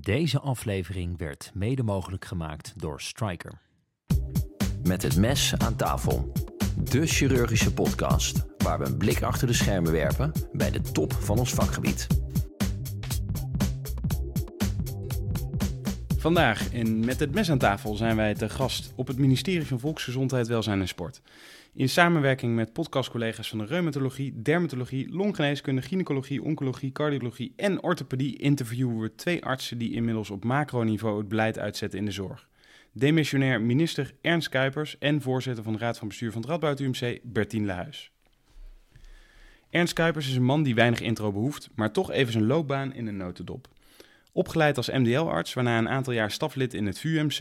Deze aflevering werd mede mogelijk gemaakt door Striker. Met het mes aan tafel. De chirurgische podcast waar we een blik achter de schermen werpen bij de top van ons vakgebied. Vandaag in Met het Mes aan tafel zijn wij te gast op het ministerie van Volksgezondheid, Welzijn en Sport. In samenwerking met podcastcollega's van de reumatologie, dermatologie, longgeneeskunde, gynaecologie, oncologie, cardiologie en orthopedie interviewen we twee artsen die inmiddels op macroniveau het beleid uitzetten in de zorg. Demissionair minister Ernst Kuipers en voorzitter van de Raad van Bestuur van het Radboud UMC Bertien Lehuis. Ernst Kuipers is een man die weinig intro behoeft, maar toch even zijn loopbaan in een notendop. Opgeleid als MDL-arts, waarna een aantal jaar staflid in het VUMC.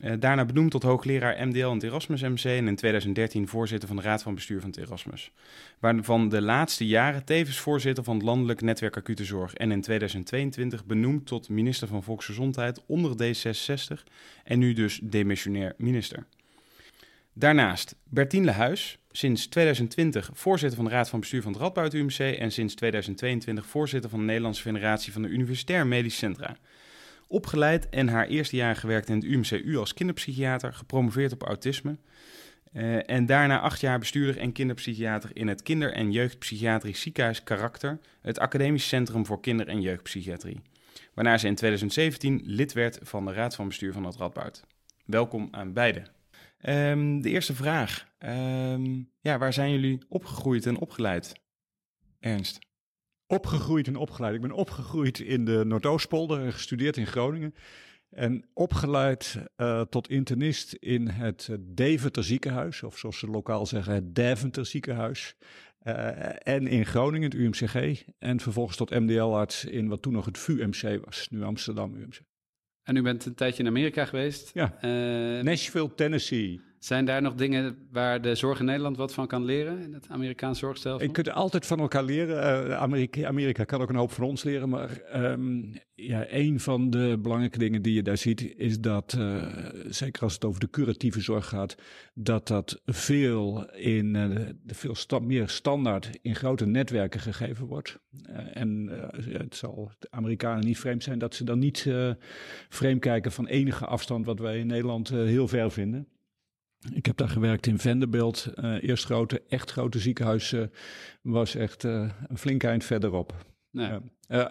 Uh, daarna benoemd tot hoogleraar MDL in het Erasmus MC en in 2013 voorzitter van de Raad van Bestuur van het Erasmus. Waarvan de laatste jaren tevens voorzitter van het Landelijk Netwerk Acute Zorg en in 2022 benoemd tot minister van Volksgezondheid onder D66 en nu dus demissionair minister. Daarnaast Bertien Lehuis, sinds 2020 voorzitter van de Raad van Bestuur van het Radboud UMC en sinds 2022 voorzitter van de Nederlandse Federatie van de Universitair Medisch Centra. Opgeleid en haar eerste jaar gewerkt in het UMCU als kinderpsychiater, gepromoveerd op autisme. Uh, en daarna acht jaar bestuurder en kinderpsychiater in het Kinder- en Jeugdpsychiatrisch Ziekenhuis Karakter, het Academisch Centrum voor Kinder- en Jeugdpsychiatrie. Waarna ze in 2017 lid werd van de Raad van Bestuur van het Radboud. Welkom aan beiden. Um, de eerste vraag. Um, ja, waar zijn jullie opgegroeid en opgeleid? Ernst. Opgegroeid en opgeleid. Ik ben opgegroeid in de Noordoostpolder en gestudeerd in Groningen. En opgeleid uh, tot internist in het Deventer ziekenhuis, of zoals ze lokaal zeggen, het Deventer ziekenhuis. Uh, en in Groningen, het UMCG. En vervolgens tot MDL-arts in wat toen nog het VUMC was, nu Amsterdam UMC. En u bent een tijdje in Amerika geweest. Ja, uh, Nashville, Tennessee. Zijn daar nog dingen waar de zorg in Nederland wat van kan leren in het Amerikaanse zorgstelsel? Je kunt altijd van elkaar leren. Uh, Amerika, kan ook een hoop van ons leren. Maar um, ja, een van de belangrijke dingen die je daar ziet, is dat, uh, zeker als het over de curatieve zorg gaat, dat dat veel, in, uh, veel meer standaard in grote netwerken gegeven wordt. en het zal de Amerikanen niet vreemd zijn dat ze dan niet vreemd kijken van enige afstand, wat wij in Nederland heel ver vinden. Ik heb daar gewerkt in Vanderbilt. Uh, eerst grote, echt grote ziekenhuis uh, was echt uh, een flink eind verderop. Nee.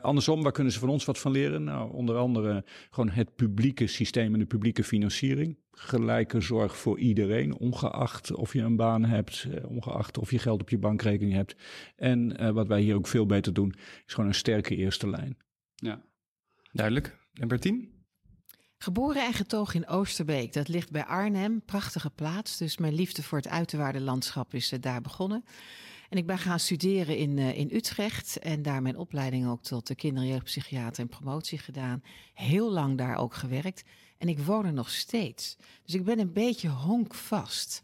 andersom, waar kunnen ze van ons wat van leren? Nou, onder andere gewoon het publieke systeem en de publieke financiering. Gelijke zorg voor iedereen, ongeacht of je een baan hebt, ongeacht of je geld op je bankrekening hebt. En wat wij hier ook veel beter doen, is gewoon een sterke eerste lijn. Ja, duidelijk. En Bertien? Geboren en getogen in Oosterbeek, dat ligt bij Arnhem, prachtige plaats. Dus mijn liefde voor het uiterwaardenlandschap is uh, daar begonnen. En ik ben gaan studeren in, uh, in Utrecht en daar mijn opleiding ook tot de kinder- en jeugdpsychiater en promotie gedaan. Heel lang daar ook gewerkt en ik woon er nog steeds. Dus ik ben een beetje honkvast.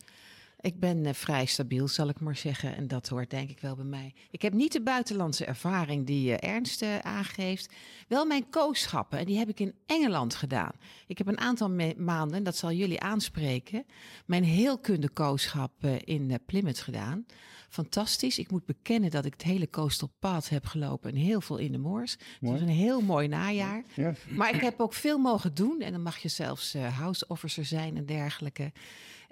Ik ben uh, vrij stabiel, zal ik maar zeggen. En dat hoort denk ik wel bij mij. Ik heb niet de buitenlandse ervaring die uh, Ernst uh, aangeeft. Wel mijn kooschappen. En die heb ik in Engeland gedaan. Ik heb een aantal maanden, dat zal jullie aanspreken, mijn heelkunde kooschap in Plymouth gedaan. Fantastisch. Ik moet bekennen dat ik het hele coastal path heb gelopen en heel veel in de moors. Het was een heel mooi najaar. Ja. Maar ik heb ook veel mogen doen. En dan mag je zelfs house officer zijn en dergelijke.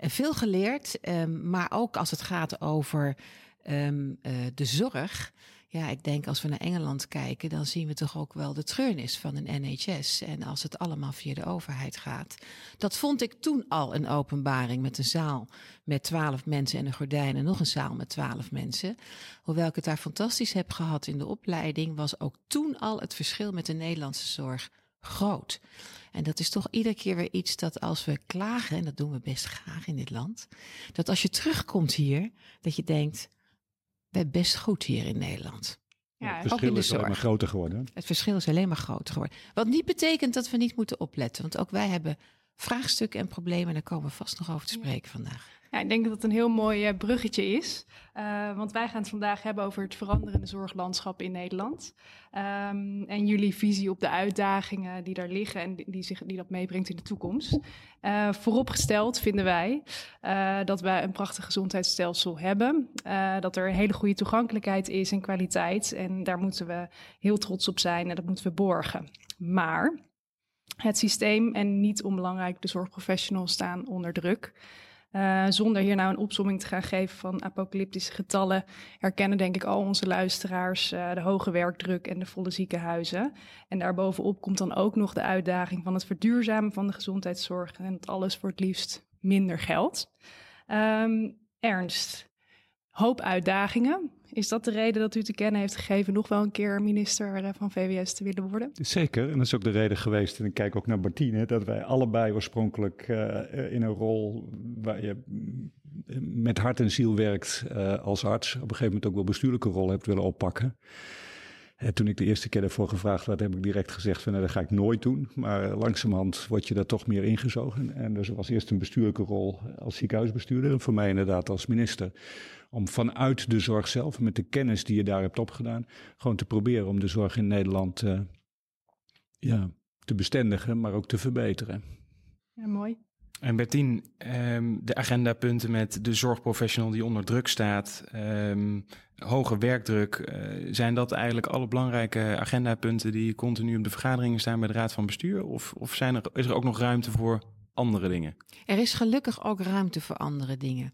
Veel geleerd, um, maar ook als het gaat over um, uh, de zorg. Ja, ik denk als we naar Engeland kijken, dan zien we toch ook wel de treurnis van een NHS. En als het allemaal via de overheid gaat. Dat vond ik toen al een openbaring met een zaal met twaalf mensen en een gordijn en nog een zaal met twaalf mensen. Hoewel ik het daar fantastisch heb gehad in de opleiding, was ook toen al het verschil met de Nederlandse zorg groot. En dat is toch iedere keer weer iets dat als we klagen, en dat doen we best graag in dit land, dat als je terugkomt hier, dat je denkt, we hebben best goed hier in Nederland. Ja, het verschil is alleen maar groter geworden. Het verschil is alleen maar groter geworden. Wat niet betekent dat we niet moeten opletten, want ook wij hebben vraagstukken en problemen en daar komen we vast nog over te spreken vandaag. Ja, ik denk dat het een heel mooi uh, bruggetje is. Uh, want wij gaan het vandaag hebben over het veranderende zorglandschap in Nederland. Um, en jullie visie op de uitdagingen die daar liggen en die, die, zich, die dat meebrengt in de toekomst. Uh, vooropgesteld vinden wij dat wij een prachtig gezondheidsstelsel hebben. dat er een hele goede toegankelijkheid is en kwaliteit. En daar moeten we heel trots op zijn en dat moeten we borgen. Maar Het systeem en niet onbelangrijk de zorgprofessionals staan onder druk. Uh, zonder hier nou een opsomming te gaan geven van apocalyptische getallen, herkennen denk ik al onze luisteraars uh, de hoge werkdruk en de volle ziekenhuizen. En daarbovenop komt dan ook nog de uitdaging van het verduurzamen van de gezondheidszorg en dat alles voor het liefst minder geld. Um, Ernst, hoop uitdagingen. Is dat de reden dat u te kennen heeft gegeven nog wel een keer minister eh, van VWS te willen worden? Zeker, en dat is ook de reden geweest, en ik kijk ook naar Martine, dat wij allebei oorspronkelijk uh, in een rol waar je met hart en ziel werkt als arts, op een gegeven moment ook wel bestuurlijke rol hebt willen oppakken. En toen ik de eerste keer ervoor gevraagd werd, heb ik direct gezegd van nou, dat ga ik nooit doen. Maar langzamerhand word je daar toch meer ingezogen. En dus was eerst een bestuurlijke rol als ziekenhuisbestuurder en voor mij inderdaad als minister om vanuit de zorg zelf, met de kennis die je daar hebt opgedaan, gewoon te proberen om de zorg in Nederland uh, ja, te bestendigen, maar ook te verbeteren. Ja, mooi. En Bertien, um, de agendapunten met de zorgprofessional die onder druk staat, um, hoge werkdruk, uh, zijn dat eigenlijk alle belangrijke agendapunten die continu op de vergaderingen staan bij de Raad van Bestuur? Of, of zijn er, is er ook nog ruimte voor andere dingen? Er is gelukkig ook ruimte voor andere dingen.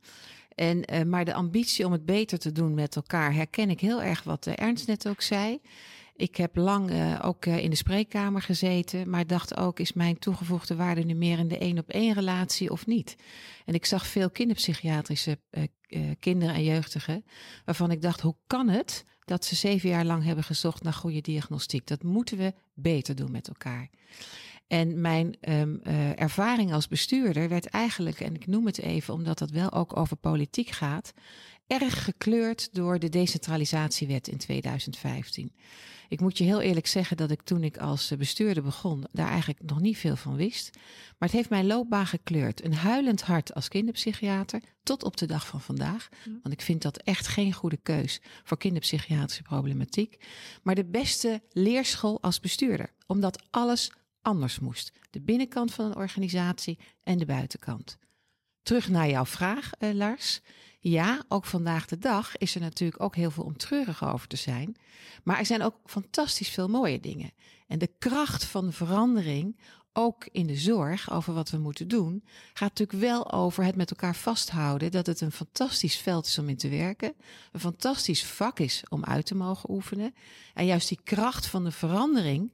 En, uh, maar de ambitie om het beter te doen met elkaar herken ik heel erg wat uh, Ernst net ook zei. Ik heb lang uh, ook in de spreekkamer gezeten, maar dacht ook: is mijn toegevoegde waarde nu meer in de één op één relatie of niet? En ik zag veel kinderpsychiatrische kinderen en jeugdigen, waarvan ik dacht: hoe kan het dat ze zeven jaar lang hebben gezocht naar goede diagnostiek? Dat moeten we beter doen met elkaar. En mijn um, uh, ervaring als bestuurder werd eigenlijk, en ik noem het even omdat dat wel ook over politiek gaat, erg gekleurd door de decentralisatiewet in 2015. Ik moet je heel eerlijk zeggen dat ik toen ik als bestuurder begon, daar eigenlijk nog niet veel van wist. Maar het heeft mijn loopbaan gekleurd. Een huilend hart als kinderpsychiater, tot op de dag van vandaag. Want ik vind dat echt geen goede keus voor kinderpsychiatrische problematiek. Maar de beste leerschool als bestuurder, omdat alles anders moest. De binnenkant van een organisatie en de buitenkant. Terug naar jouw vraag, uh, Lars. Ja, ook vandaag de dag is er natuurlijk ook heel veel om treurig over te zijn. Maar er zijn ook fantastisch veel mooie dingen. En de kracht van de verandering, ook in de zorg, over wat we moeten doen, gaat natuurlijk wel over het met elkaar vasthouden dat het een fantastisch veld is om in te werken. Een fantastisch vak is om uit te mogen oefenen. En juist die kracht van de verandering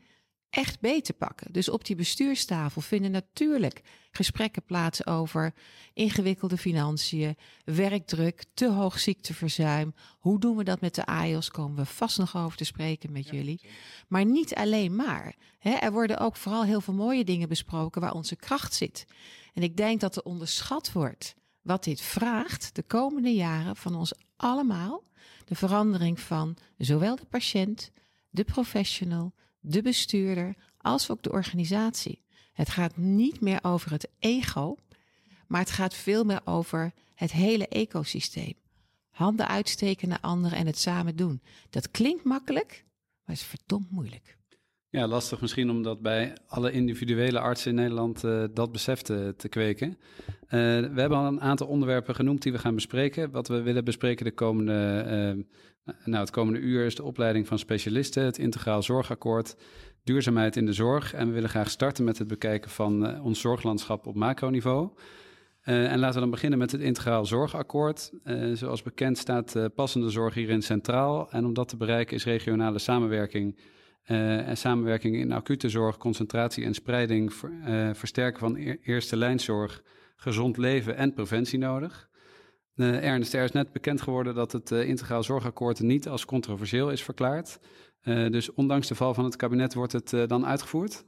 echt beter pakken. Dus op die bestuurstafel vinden natuurlijk gesprekken plaats over ingewikkelde financiën, werkdruk, te hoog ziekteverzuim. Hoe doen we dat met de AIOS? Komen we vast nog over te spreken met jullie. Maar niet alleen maar. er worden ook vooral heel veel mooie dingen besproken waar onze kracht zit. En ik denk dat er onderschat wordt wat dit vraagt de komende jaren van ons allemaal. De verandering van zowel de patiënt, de professional, de bestuurder als ook de organisatie. Het gaat niet meer over het ego, maar het gaat veel meer over het hele ecosysteem. Handen uitsteken naar anderen en het samen doen. Dat klinkt makkelijk, maar is verdomd moeilijk. Ja, lastig misschien om dat bij alle individuele artsen in Nederland uh, dat besef te, kweken. Uh, we hebben al een aantal onderwerpen genoemd die we gaan bespreken. Wat we willen bespreken de komende, uh, nou, het komende uur is de opleiding van specialisten, het integraal zorgakkoord, duurzaamheid in de zorg. En we willen graag starten met het bekijken van ons zorglandschap op macroniveau. Uh, en laten we dan beginnen met het integraal zorgakkoord. Uh, zoals bekend staat passende zorg hierin centraal. En om dat te bereiken is regionale samenwerking en samenwerking in acute zorg, concentratie en spreiding, ver, versterken van e eerste lijnzorg, gezond leven en preventie nodig. Uh, Ernst, er is net bekend geworden dat het integraal zorgakkoord niet als controversieel is verklaard. dus ondanks de val van het kabinet wordt het dan uitgevoerd?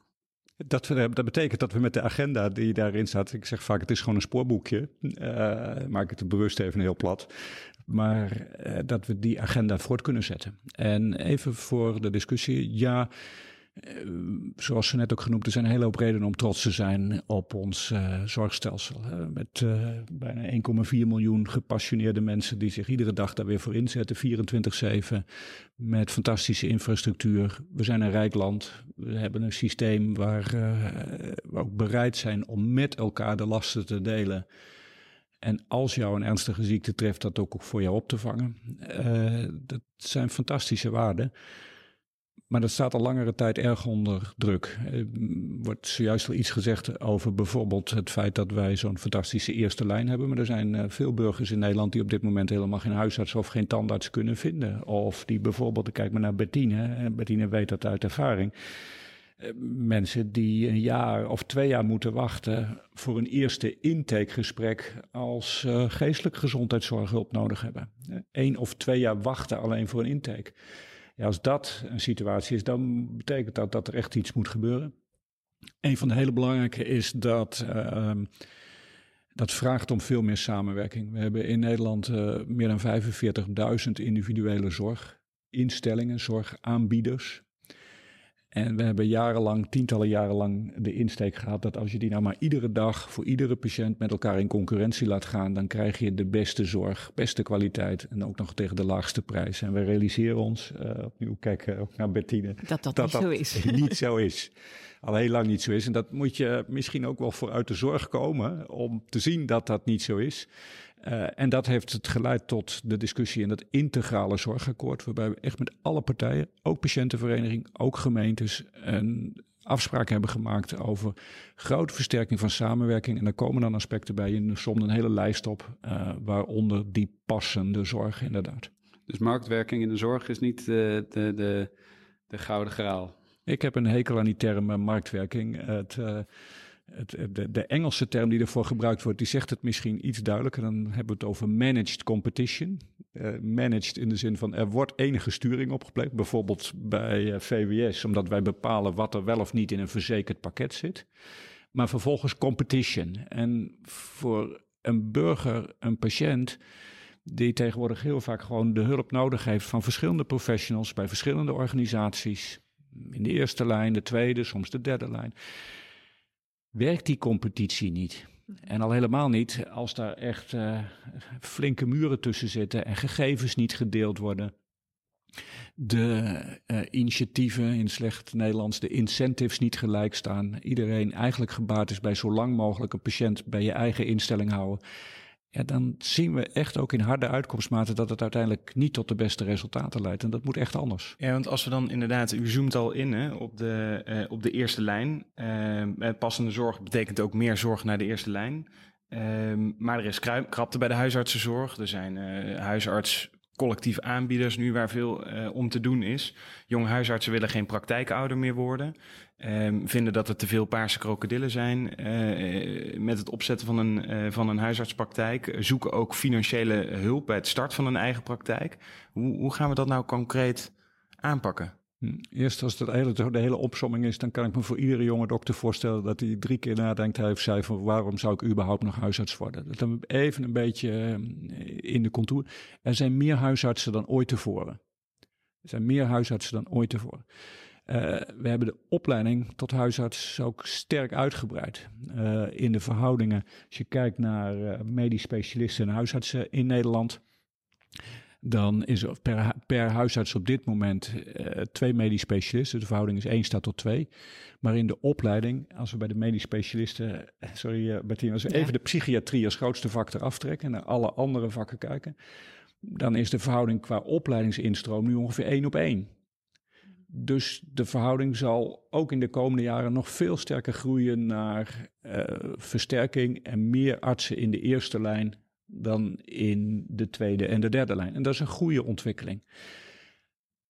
Dat, dat, betekent dat we met de agenda die daarin staat, ik zeg vaak het is gewoon een spoorboekje, maak het bewust even heel plat, maar dat we die agenda voort kunnen zetten. En even voor de discussie, ja, zoals ze net ook genoemd, er zijn een hele hoop redenen om trots te zijn op ons uh, zorgstelsel. met bijna 1,4 miljoen gepassioneerde mensen die zich iedere dag daar weer voor inzetten, 24-7, met fantastische infrastructuur. We zijn een rijk land, we hebben een systeem waar we ook bereid zijn om met elkaar de lasten te delen. En als jou een ernstige ziekte treft, dat ook voor jou op te vangen. Dat zijn fantastische waarden. Maar dat staat al langere tijd erg onder druk. Er wordt zojuist al iets gezegd over bijvoorbeeld het feit dat wij zo'n fantastische eerste lijn hebben. Maar er zijn eh, veel burgers in Nederland die op dit moment helemaal geen huisarts of geen tandarts kunnen vinden. Of die bijvoorbeeld, kijk maar naar Bettine, en Bettine weet dat uit ervaring. Eh, mensen die een jaar of twee jaar moeten wachten voor een eerste intakegesprek als uh, geestelijk gezondheidszorghulp nodig hebben. Eén of twee jaar wachten alleen voor een intake. Ja, als dat een situatie is, dan betekent dat dat er echt iets moet gebeuren. Een van de hele belangrijke is dat uh, dat vraagt om veel meer samenwerking. We hebben in Nederland uh, meer dan 45.000 individuele zorginstellingen, zorgaanbieders. En we hebben jarenlang, tientallen jaren lang, de insteek gehad dat als je die nou maar iedere dag voor iedere patiënt met elkaar in concurrentie laat gaan, dan krijg je de beste zorg, beste kwaliteit en ook nog tegen de laagste prijs. En we realiseren ons, uh, opnieuw kijken ook naar Bettine, dat dat, dat niet zo is. niet zo is. Al heel lang niet zo is. En dat moet je misschien ook wel vooruit de zorg komen om te zien dat dat niet zo is. Uh, en dat heeft het geleid tot de discussie in dat integrale zorgakkoord, waarbij we echt met alle partijen, ook patiëntenvereniging, ook gemeentes, een afspraak hebben gemaakt over grote versterking van samenwerking. En daar komen dan aspecten bij. Je soms een hele lijst op, uh, waaronder die passende zorg inderdaad. Dus marktwerking in de zorg is niet de, de, de, de gouden graal? Ik heb een hekel aan die term marktwerking. Het... Uh, het, de, de, Engelse term die ervoor gebruikt wordt, die zegt het misschien iets duidelijker. Dan hebben we het over managed competition. Uh, managed in de zin van er wordt enige sturing opgepleegd. Bijvoorbeeld bij uh, VWS, omdat wij bepalen wat er wel of niet in een verzekerd pakket zit. Maar vervolgens competition. En voor een burger, een patiënt, die tegenwoordig heel vaak gewoon de hulp nodig heeft van verschillende professionals bij verschillende organisaties. In de eerste lijn, de tweede, soms de derde lijn werkt die competitie niet. En al helemaal niet als daar echt uh, flinke muren tussen zitten en gegevens niet gedeeld worden. De uh, initiatieven, in slecht Nederlands, de incentives niet gelijk staan. Iedereen eigenlijk gebaat is bij zo lang mogelijk een patiënt bij je eigen instelling houden ja, dan zien we echt ook in harde uitkomstmaten dat het uiteindelijk niet tot de beste resultaten leidt. En dat moet echt anders. Ja, want als we dan inderdaad, u zoomt al in hè, op, de, uh, op de eerste lijn. Uh, passende zorg betekent ook meer zorg naar de eerste lijn. Uh, maar er is krapte bij de huisartsenzorg. Er zijn huisarts collectief aanbieders nu waar veel om te doen is. Jonge huisartsen willen geen praktijkouder meer worden. Um, vinden dat er te veel paarse krokodillen zijn. Uh, met het opzetten van een, uh, van een huisartspraktijk. Zoeken ook financiële hulp bij het start van een eigen praktijk. Hoe, hoe gaan we dat nou concreet aanpakken? Hm. Eerst als het hele, de hele opsomming is, dan kan ik me voor iedere jonge dokter voorstellen dat hij drie keer nadenkt, hij of zij, van waarom zou ik überhaupt nog huisarts worden? Dat dan even een beetje in de contour. Er zijn meer huisartsen dan ooit tevoren. Er zijn meer huisartsen dan ooit tevoren. Uh, we hebben de opleiding tot huisarts ook sterk uitgebreid. Uh, in de verhoudingen, als je kijkt naar uh, medisch specialisten en huisartsen in Nederland, dan is er per, per huisarts op dit moment twee medisch specialisten. De verhouding is 1 staat tot 2. Maar in de opleiding, als we bij de medisch specialisten, sorry Bertien, als we ja. even de psychiatrie als grootste vak eraf trekken en naar alle andere vakken kijken, dan is de verhouding qua opleidingsinstroom nu ongeveer 1 op 1. Dus de verhouding zal ook in de komende jaren nog veel sterker groeien naar uh, versterking en meer artsen in de eerste lijn dan in de tweede en de derde lijn. En dat is een goede ontwikkeling.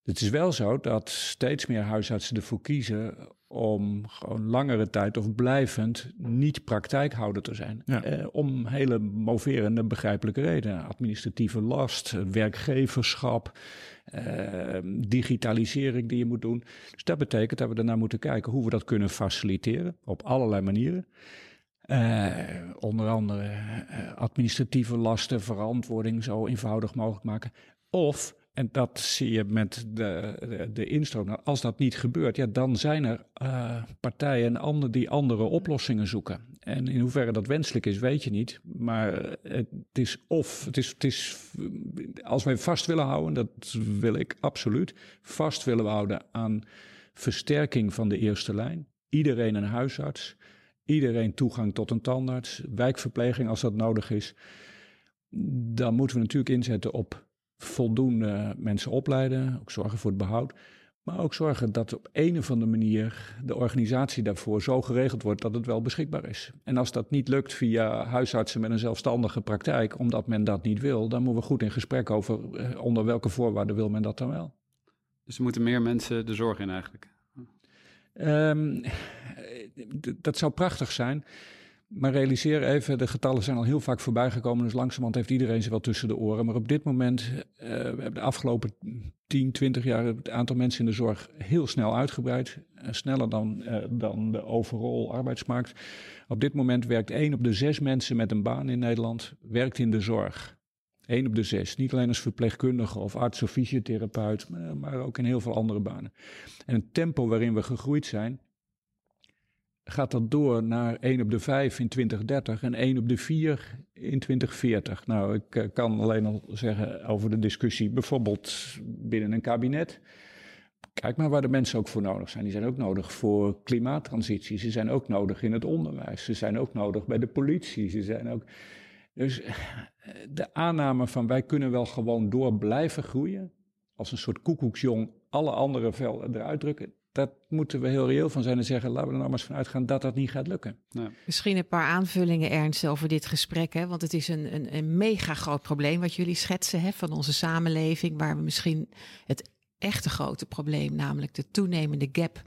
Het is wel zo dat steeds meer huisartsen ervoor kiezen om gewoon langere tijd of blijvend niet praktijkhouder te zijn. Ja. Eh, om hele moverende, begrijpelijke redenen. Administratieve last, werkgeverschap, eh, digitalisering die je moet doen. Dus dat betekent dat we daarna moeten kijken hoe we dat kunnen faciliteren op allerlei manieren. Uh, onder andere uh, administratieve lasten, verantwoording zo eenvoudig mogelijk maken. Of en dat zie je met de, de, instroom. Nou, als dat niet gebeurt, ja, dan zijn er uh, partijen en anderen die andere oplossingen zoeken. En in hoeverre dat wenselijk is, weet je niet. Maar het is of, het is, het is, als wij vast willen houden, dat wil ik absoluut, vast willen houden aan versterking van de eerste lijn. Iedereen een huisarts, iedereen toegang tot een tandarts, wijkverpleging als dat nodig is. Dan moeten we natuurlijk inzetten op voldoende mensen opleiden, ook zorgen voor het behoud. Maar ook zorgen dat op een of andere manier de organisatie daarvoor zo geregeld wordt dat het wel beschikbaar is. En als dat niet lukt via huisartsen met een zelfstandige praktijk, omdat men dat niet wil, dan moeten we goed in gesprek over eh, onder welke voorwaarden wil men dat dan wel. Dus er moeten meer mensen de zorg in eigenlijk. Um, dat zou prachtig zijn. Maar realiseer even, de getallen zijn al heel vaak voorbij gekomen. Dus langzamerhand heeft iedereen ze wel tussen de oren. Maar op dit moment, uh, we hebben de afgelopen 10, 20 jaar het aantal mensen in de zorg heel snel uitgebreid. Uh, sneller dan, uh, dan de overal arbeidsmarkt. Op dit moment werkt 1 op de 6 mensen met een baan in Nederland werkt in de zorg. 1 op de 6. Niet alleen als verpleegkundige of arts of fysiotherapeut, maar, maar ook in heel veel andere banen. En het tempo waarin we gegroeid zijn, gaat dat door naar 1 op de 5 in 2030 en 1 op de 4 in 2040. Nou, ik uh, kan alleen al zeggen over de discussie, bijvoorbeeld binnen een kabinet. Kijk maar waar de mensen ook voor nodig zijn. Die zijn ook nodig voor klimaattransitie. Ze zijn ook nodig in het onderwijs. Ze zijn ook nodig bij de politie. Ze zijn ook. Dus de aanname van wij kunnen wel gewoon door blijven groeien. Als een soort koekoeksjong alle andere eruit drukken dat moeten we heel reëel van zijn en zeggen, laten we er nou maar eens van uitgaan dat dat niet gaat lukken. Ja. Misschien een paar aanvullingen, Ernst, over dit gesprek. Hè? Want het is een, een, een mega groot probleem wat jullie schetsen hè, van onze samenleving, waar we misschien het echte grote probleem, namelijk de toenemende gap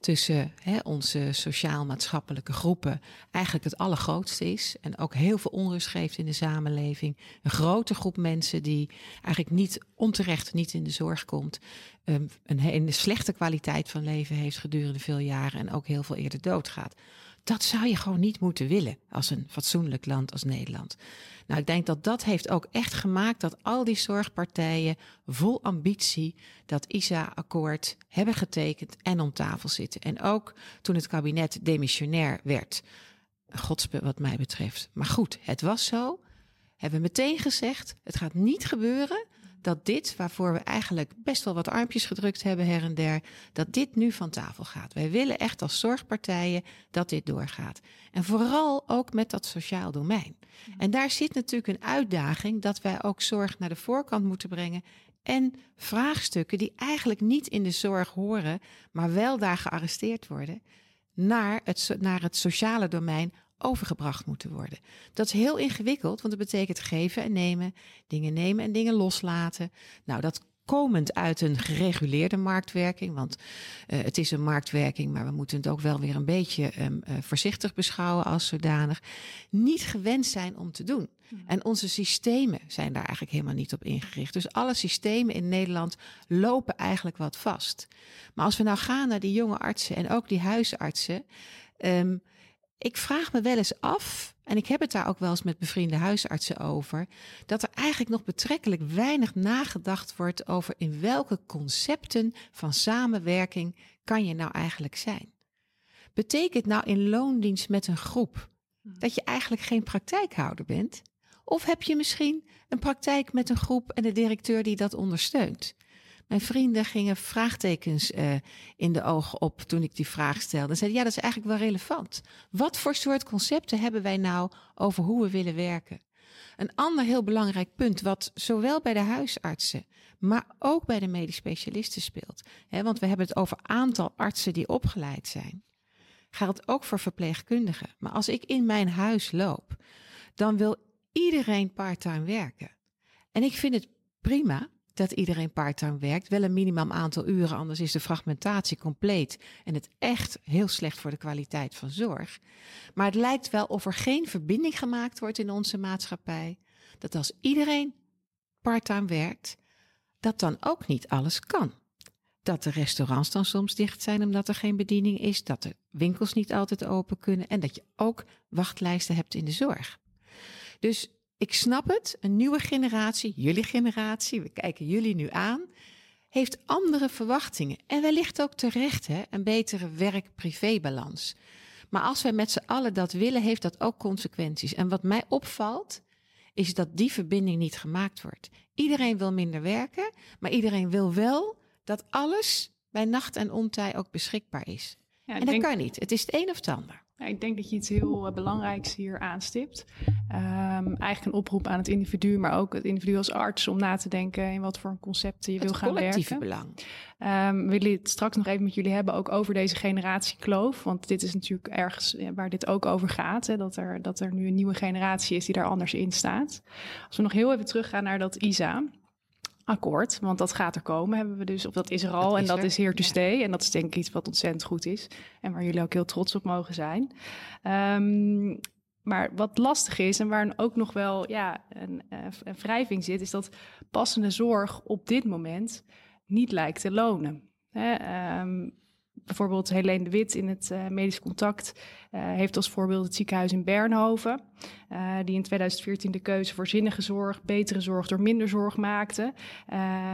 tussen hè, onze sociaal-maatschappelijke groepen, eigenlijk het allergrootste is. En ook heel veel onrust geeft in de samenleving. Een grote groep mensen die eigenlijk niet onterecht niet in de zorg komt. Um, een, een slechte kwaliteit van leven heeft gedurende veel jaren en ook heel veel eerder doodgaat. Dat zou je gewoon niet moeten willen als een fatsoenlijk land als Nederland. Nou, ik denk dat dat heeft ook echt gemaakt dat al die zorgpartijen vol ambitie dat ISA-akkoord hebben getekend en om tafel zitten. En ook toen het kabinet demissionair werd. Godsbe wat mij betreft. Maar goed, het was zo. Hebben we meteen gezegd, het gaat niet gebeuren dat dit, waarvoor we eigenlijk best wel wat armpjes gedrukt hebben her en der, dat dit nu van tafel gaat. Wij willen echt als zorgpartijen dat dit doorgaat. En vooral ook met dat sociaal domein. En daar zit natuurlijk een uitdaging dat wij ook zorg naar de voorkant moeten brengen. En vraagstukken die eigenlijk niet in de zorg horen, maar wel daar gearresteerd worden, naar het, naar het sociale domein overgebracht moeten worden. Dat is heel ingewikkeld, want dat betekent geven en nemen, dingen nemen en dingen loslaten. Nou, dat komend uit een gereguleerde marktwerking, want uh, het is een marktwerking, maar we moeten het ook wel weer een beetje um, uh, voorzichtig beschouwen als zodanig, niet gewend zijn om te doen. En onze systemen zijn daar eigenlijk helemaal niet op ingericht. Dus alle systemen in Nederland lopen eigenlijk wat vast. Maar als we nou gaan naar die jonge artsen en ook die huisartsen, um, ik vraag me wel eens af, en ik heb het daar ook wel eens met bevriende huisartsen over, dat er eigenlijk nog betrekkelijk weinig nagedacht wordt over in welke concepten van samenwerking kan je nou eigenlijk zijn. Betekent nou in loondienst met een groep dat je eigenlijk geen praktijkhouder bent? Of heb je misschien een praktijk met een groep en de directeur die dat ondersteunt? Mijn vrienden gingen vraagtekens uh, in de ogen op toen ik die vraag stelde. En zeiden, ja, dat is eigenlijk wel relevant. Wat voor soort concepten hebben wij nou over hoe we willen werken? Een ander heel belangrijk punt, wat zowel bij de huisartsen, maar ook bij de medisch specialisten speelt. Hè, want we hebben het over aantal artsen die opgeleid zijn. Geldt ook voor verpleegkundigen. Maar als ik in mijn huis loop, dan wil iedereen parttime werken. En ik vind het prima dat iedereen parttime werkt. Wel een minimum aantal uren, anders is de fragmentatie compleet. En het echt heel slecht voor de kwaliteit van zorg. Maar het lijkt wel of er geen verbinding gemaakt wordt in onze maatschappij. Dat als iedereen parttime werkt, dat dan ook niet alles kan. Dat de restaurants dan soms dicht zijn omdat er geen bediening is. Dat de winkels niet altijd open kunnen. En dat je ook wachtlijsten hebt in de zorg. Dus ik snap het, een nieuwe generatie, jullie generatie, we kijken jullie nu aan, heeft andere verwachtingen. En wellicht ook terecht, hè, een betere werk-privé-balans. Maar als wij met z'n allen dat willen, heeft dat ook consequenties. En wat mij opvalt, is dat die verbinding niet gemaakt wordt. Iedereen wil minder werken, maar iedereen wil wel dat alles bij nacht en ontij ook beschikbaar is. Ja, en dat denk- kan niet. Het is het een of het ander. Ja, ik denk dat je iets heel eh, belangrijks hier aanstipt. Ehm, eigenlijk een oproep aan het individu, maar ook het individu als arts om na te denken in wat voor concepten je wil het gaan collectieve werken. belang. Ehm, we willen het straks nog even met jullie hebben ook over deze generatiekloof. Want dit is natuurlijk ergens waar dit ook over gaat. Hè, dat, er, dat er nu een nieuwe generatie is die daar anders in staat. Als we nog heel even teruggaan naar dat ISA. Akkoord, want dat gaat er komen, hebben we dus, of dat is er al Dat en dat er, is here to ja. stay. En dat is denk ik iets wat ontzettend goed is en waar jullie ook heel trots op mogen zijn. Ehm, maar wat lastig is en waar ook nog wel ja, een, eh, een wrijving zit, is dat passende zorg op dit moment niet lijkt te lonen. Ehm, bijvoorbeeld Helene de Wit in het eh, Medisch Contact eh, heeft als voorbeeld het ziekenhuis in Bernhoven, eh, die in 2014 de keuze voor zinnige zorg, betere zorg door minder zorg maakte.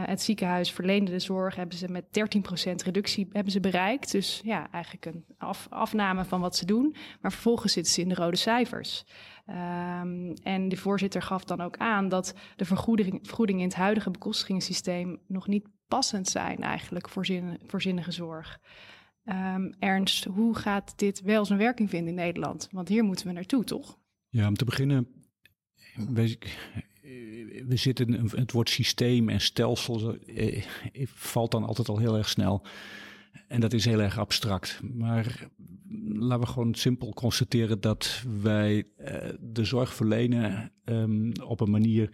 Het ziekenhuis verleende de zorg, hebben ze met 13% reductie hebben ze bereikt. Dus ja, eigenlijk een af, afname van wat ze doen. Maar vervolgens zitten ze in de rode cijfers. Ehm, en de voorzitter gaf dan ook aan dat de vergoeding, vergoedingen in het huidige bekostigingssysteem nog niet passend zijn eigenlijk voor, zin, voor zinnige zorg. Ehm, Ernst, hoe gaat dit wel zijn werking vinden in Nederland? Want hier moeten we naartoe, toch? Ja, om te beginnen, eh, we zitten, het woord systeem en stelsel eh, valt dan altijd al heel erg snel. En dat is heel erg abstract. Maar laten we gewoon simpel constateren dat wij eh, de zorg verlenen ehm, op een manier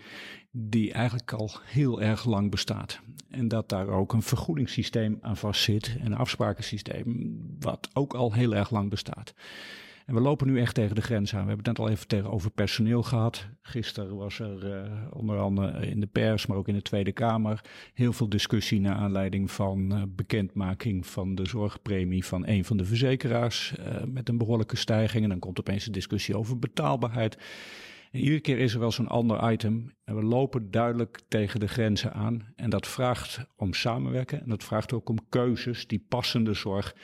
die eigenlijk al heel erg lang bestaat. En dat daar ook een vergoedingssysteem aan vastzit, een afsprakensysteem, wat ook al heel erg lang bestaat. En we lopen nu echt tegen de grens aan. We hebben het net al even tegen over personeel gehad. Gisteren was er eh, onder andere in de pers, maar ook in de Tweede Kamer, heel veel discussie naar aanleiding van eh, bekendmaking van de zorgpremie van een van de verzekeraars eh, met een behoorlijke stijging. En dan komt opeens een discussie over betaalbaarheid. En iedere keer is er wel zo'n ander item. En we lopen duidelijk tegen de grenzen aan. En dat vraagt om samenwerken. En dat vraagt ook om keuzes die passende zorg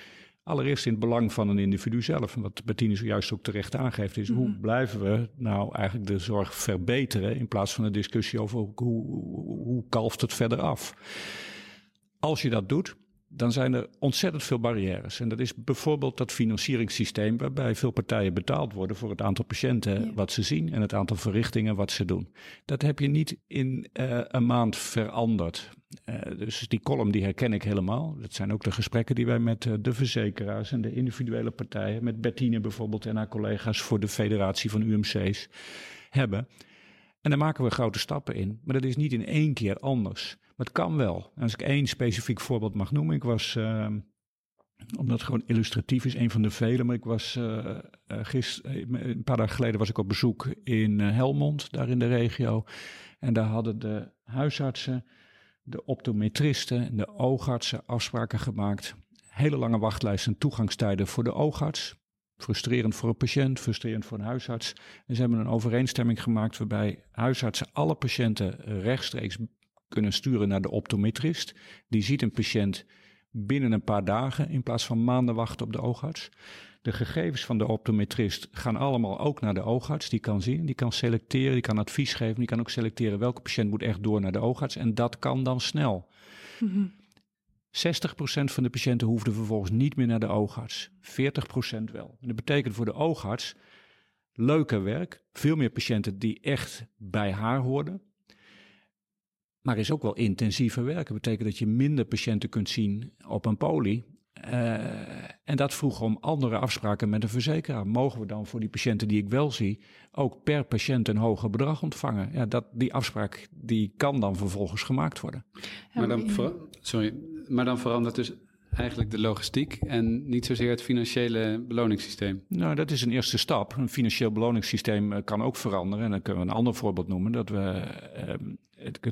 Allereerst in het belang van een individu zelf. En wat Bettine zojuist ook terecht aangeeft, is hoe blijven we nou eigenlijk de zorg verbeteren in plaats van een discussie over hoe, hoe, hoe kalft het verder af. Als je dat doet, dan zijn er ontzettend veel barrières. En dat is bijvoorbeeld dat financieringssysteem waarbij veel partijen betaald worden voor het aantal patiënten Ja. wat ze zien en het aantal verrichtingen wat ze doen. Dat heb je niet in eh, een maand veranderd. Eh, dus die column die herken ik helemaal. Dat zijn ook de gesprekken die wij met eh, de verzekeraars en de individuele partijen, met Bettine bijvoorbeeld en haar collega's voor de federatie van UMC's hebben. En daar maken we grote stappen in. Maar dat is niet in één keer anders. Het kan wel. En als ik één specifiek voorbeeld mag noemen. Ik was, uh, omdat het gewoon illustratief is, een van de vele. Maar ik was uh, gisteren, een paar dagen geleden was ik op bezoek in Helmond, daar in de regio. En daar hadden de huisartsen, de optometristen en de oogartsen afspraken gemaakt. Hele lange wachtlijsten en toegangstijden voor de oogarts. Frustrerend voor een patiënt, frustrerend voor een huisarts. En ze hebben een overeenstemming gemaakt waarbij huisartsen alle patiënten rechtstreeks kunnen sturen naar de optometrist. Die ziet een patiënt binnen een paar dagen in plaats van maanden wachten op de oogarts. De gegevens van de optometrist gaan allemaal ook naar de oogarts. Die kan zien, die kan selecteren, die kan advies geven. Die kan ook selecteren welke patiënt moet echt door naar de oogarts. En dat kan dan snel. Mm-hmm. 60% van de patiënten hoefden vervolgens niet meer naar de oogarts. 40% wel. En dat betekent voor de oogarts leuker werk. Veel meer patiënten die echt bij haar hoorden. Maar is ook wel intensiever werk. Dat betekent dat je minder patiënten kunt zien op een poli. Uh, en dat vroeg om andere afspraken met een verzekeraar. Mogen we dan voor die patiënten die ik wel zie, ook per patiënt een hoger bedrag ontvangen? Ja, dat, die afspraak die kan dan vervolgens gemaakt worden. Maar dan, ver, sorry, maar dan verandert dus eigenlijk de logistiek en niet zozeer het financiële beloningssysteem. Nou, dat is een eerste stap. Een financieel beloningssysteem kan ook veranderen. En dan kunnen we een ander voorbeeld noemen. Dat, we, uh,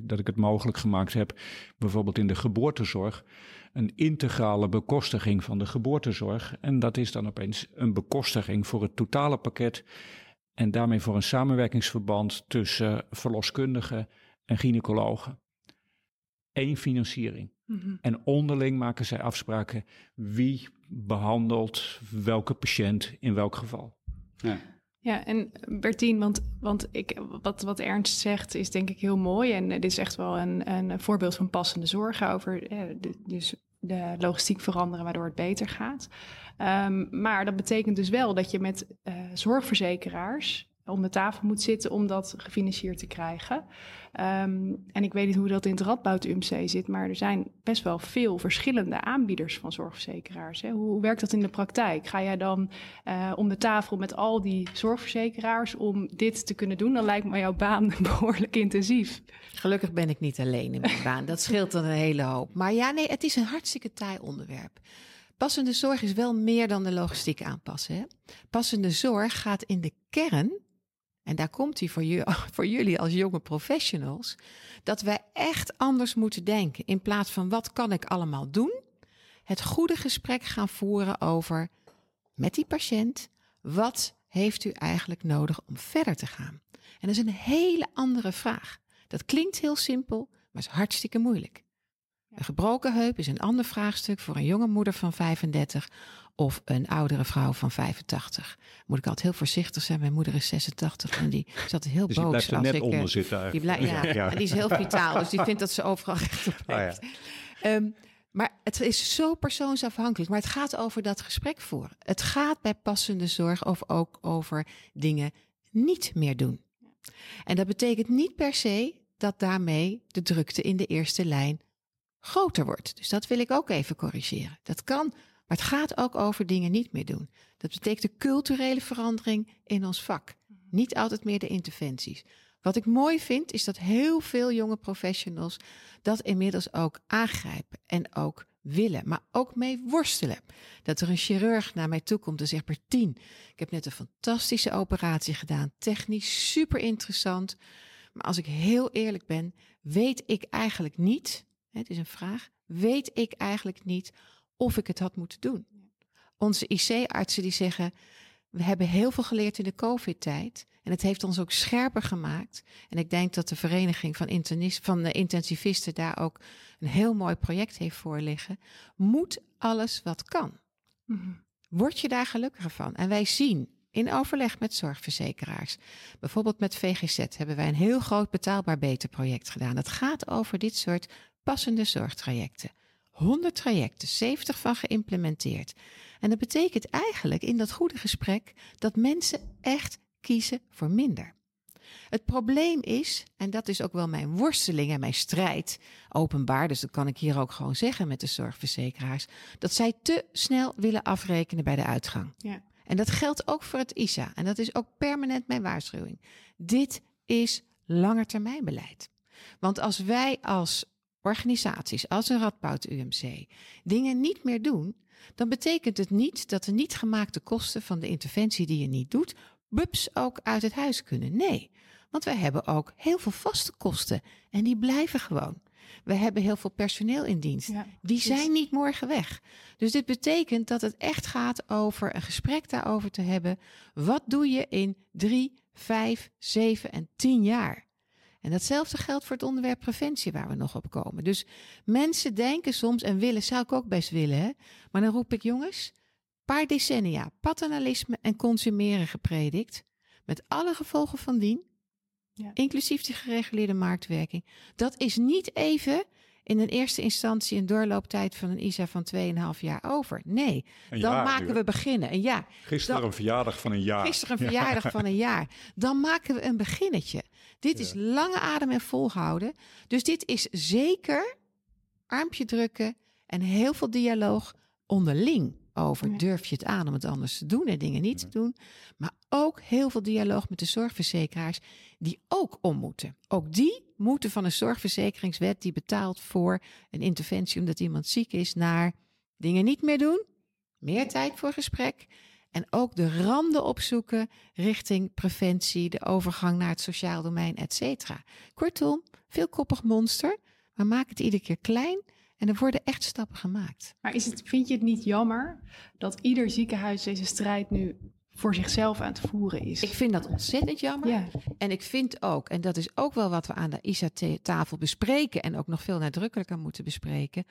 dat ik het mogelijk gemaakt heb, bijvoorbeeld in de geboortezorg, een integrale bekostiging van de geboortezorg. En dat is dan opeens een bekostiging voor het totale pakket. En daarmee voor een samenwerkingsverband tussen verloskundigen en gynaecologen. Eén financiering. Mm-hmm. En onderling maken zij afspraken wie behandelt welke patiënt in welk geval. Ja. Ja, en Bertien, want, want ik, wat, wat Ernst zegt is denk ik heel mooi. En dit is echt wel een, een voorbeeld van passende zorg over eh, de, dus de logistiek veranderen waardoor het beter gaat. Um, maar dat betekent dus wel dat je met zorgverzekeraars om de tafel moet zitten om dat gefinancierd te krijgen. Um, en ik weet niet hoe dat in het Radboud UMC zit, maar er zijn best wel veel verschillende aanbieders van zorgverzekeraars. Hè. Hoe, werkt dat in de praktijk? Ga jij dan uh, om de tafel met al die zorgverzekeraars om dit te kunnen doen? Dan lijkt me jouw baan behoorlijk intensief. Gelukkig ben ik niet alleen in mijn baan. Dat scheelt dan een hele hoop. Maar ja, nee, het is een hartstikke taai onderwerp. Passende zorg is wel meer dan de logistiek aanpassen. Hè? Passende zorg gaat in de kern en daar komt hij voor, voor, jullie als jonge professionals, dat wij echt anders moeten denken. In plaats van wat kan ik allemaal doen, het goede gesprek gaan voeren over met die patiënt, wat heeft u eigenlijk nodig om verder te gaan? En dat is een hele andere vraag. Dat klinkt heel simpel, maar is hartstikke moeilijk. Een gebroken heup is een ander vraagstuk voor een jonge moeder van 35 of een oudere vrouw van 85. Moet ik altijd heel voorzichtig zijn. Mijn moeder is 86 en die zat heel dus boos. Die blijft er net ik, onder zitten die, ja, ja. die is heel vitaal, dus die vindt dat ze overal recht op heeft. Oh ja. um, maar het is zo persoonsafhankelijk. Maar het gaat over dat gesprek voeren. Het gaat bij passende zorg of ook over dingen niet meer doen. En dat betekent niet per se dat daarmee de drukte in de eerste lijn groter wordt. Dus dat wil ik ook even corrigeren. Dat kan maar het gaat ook over dingen niet meer doen. Dat betekent de culturele verandering in ons vak. Niet altijd meer de interventies. Wat ik mooi vind, is dat heel veel jonge professionals dat inmiddels ook aangrijpen en ook willen, maar ook mee worstelen. Dat er een chirurg naar mij toe komt en zegt: Bertien, ik heb net een fantastische operatie gedaan, technisch super interessant. Maar als ik heel eerlijk ben, weet ik eigenlijk niet, het is een vraag, weet ik eigenlijk niet of ik het had moeten doen. Onze IC-artsen die zeggen, we hebben heel veel geleerd in de COVID-tijd. En het heeft ons ook scherper gemaakt. En ik denk dat de Vereniging van, van de Intensivisten daar ook een heel mooi project heeft voor liggen. Moet alles wat kan. Mm Word je daar gelukkiger van? En wij zien in overleg met zorgverzekeraars, bijvoorbeeld met VGZ, hebben wij een heel groot betaalbaar beter project gedaan. Dat gaat over dit soort passende zorgtrajecten. 100 trajecten, 70 van geïmplementeerd. En dat betekent eigenlijk in dat goede gesprek dat mensen echt kiezen voor minder. Het probleem is, en dat is ook wel mijn worsteling en mijn strijd, openbaar, dus dat kan ik hier ook gewoon zeggen met de zorgverzekeraars, dat zij te snel willen afrekenen bij de uitgang. Ja. En dat geldt ook voor het ISA. En dat is ook permanent mijn waarschuwing. Dit is langetermijnbeleid. Want als wij als organisaties als een Radboud UMC dingen niet meer doen, dan betekent het niet dat de niet gemaakte kosten van de interventie die je niet doet, bups ook uit het huis kunnen. Nee, want wij hebben ook heel veel vaste kosten en die blijven gewoon. We hebben heel veel personeel in dienst. die zijn niet morgen weg. Dus dit betekent dat het echt gaat over een gesprek daarover te hebben. Wat doe je in drie, vijf, zeven en tien jaar? En datzelfde geldt voor het onderwerp preventie waar we nog op komen. Dus mensen denken soms en willen, zou ik ook best willen, hè? maar dan roep ik jongens, paar decennia paternalisme en consumeren gepredikt, met alle gevolgen van dien, ja. inclusief die gereguleerde marktwerking. Dat is niet even in een eerste instantie een doorlooptijd van een ISA van 2,5 jaar over. Nee, dan maken we beginnen. Een jaar. Gisteren een verjaardag van een jaar. Gisteren een verjaardag van een jaar. Dan maken we een beginnetje. Dit is lange adem en volhouden. Dus dit is zeker armpje drukken en heel veel dialoog onderling over durf je het aan om het anders te doen en dingen niet te doen. Maar ook heel veel dialoog met de zorgverzekeraars die ook om moeten. Ook die moeten van een zorgverzekeringswet die betaalt voor een interventie omdat iemand ziek is naar dingen niet meer doen, meer tijd voor gesprek en ook de randen opzoeken richting preventie, de overgang naar het sociaal domein, et cetera. Kortom, veelkoppig monster, maar maak het iedere keer klein en er worden echt stappen gemaakt. Maar is het, vind je het niet jammer dat ieder ziekenhuis deze strijd nu voor zichzelf aan het voeren is? Ik vind dat ontzettend jammer. Ja. En ik vind ook, en dat is ook wel wat we aan de ISA-tafel bespreken en ook nog veel nadrukkelijker moeten bespreken,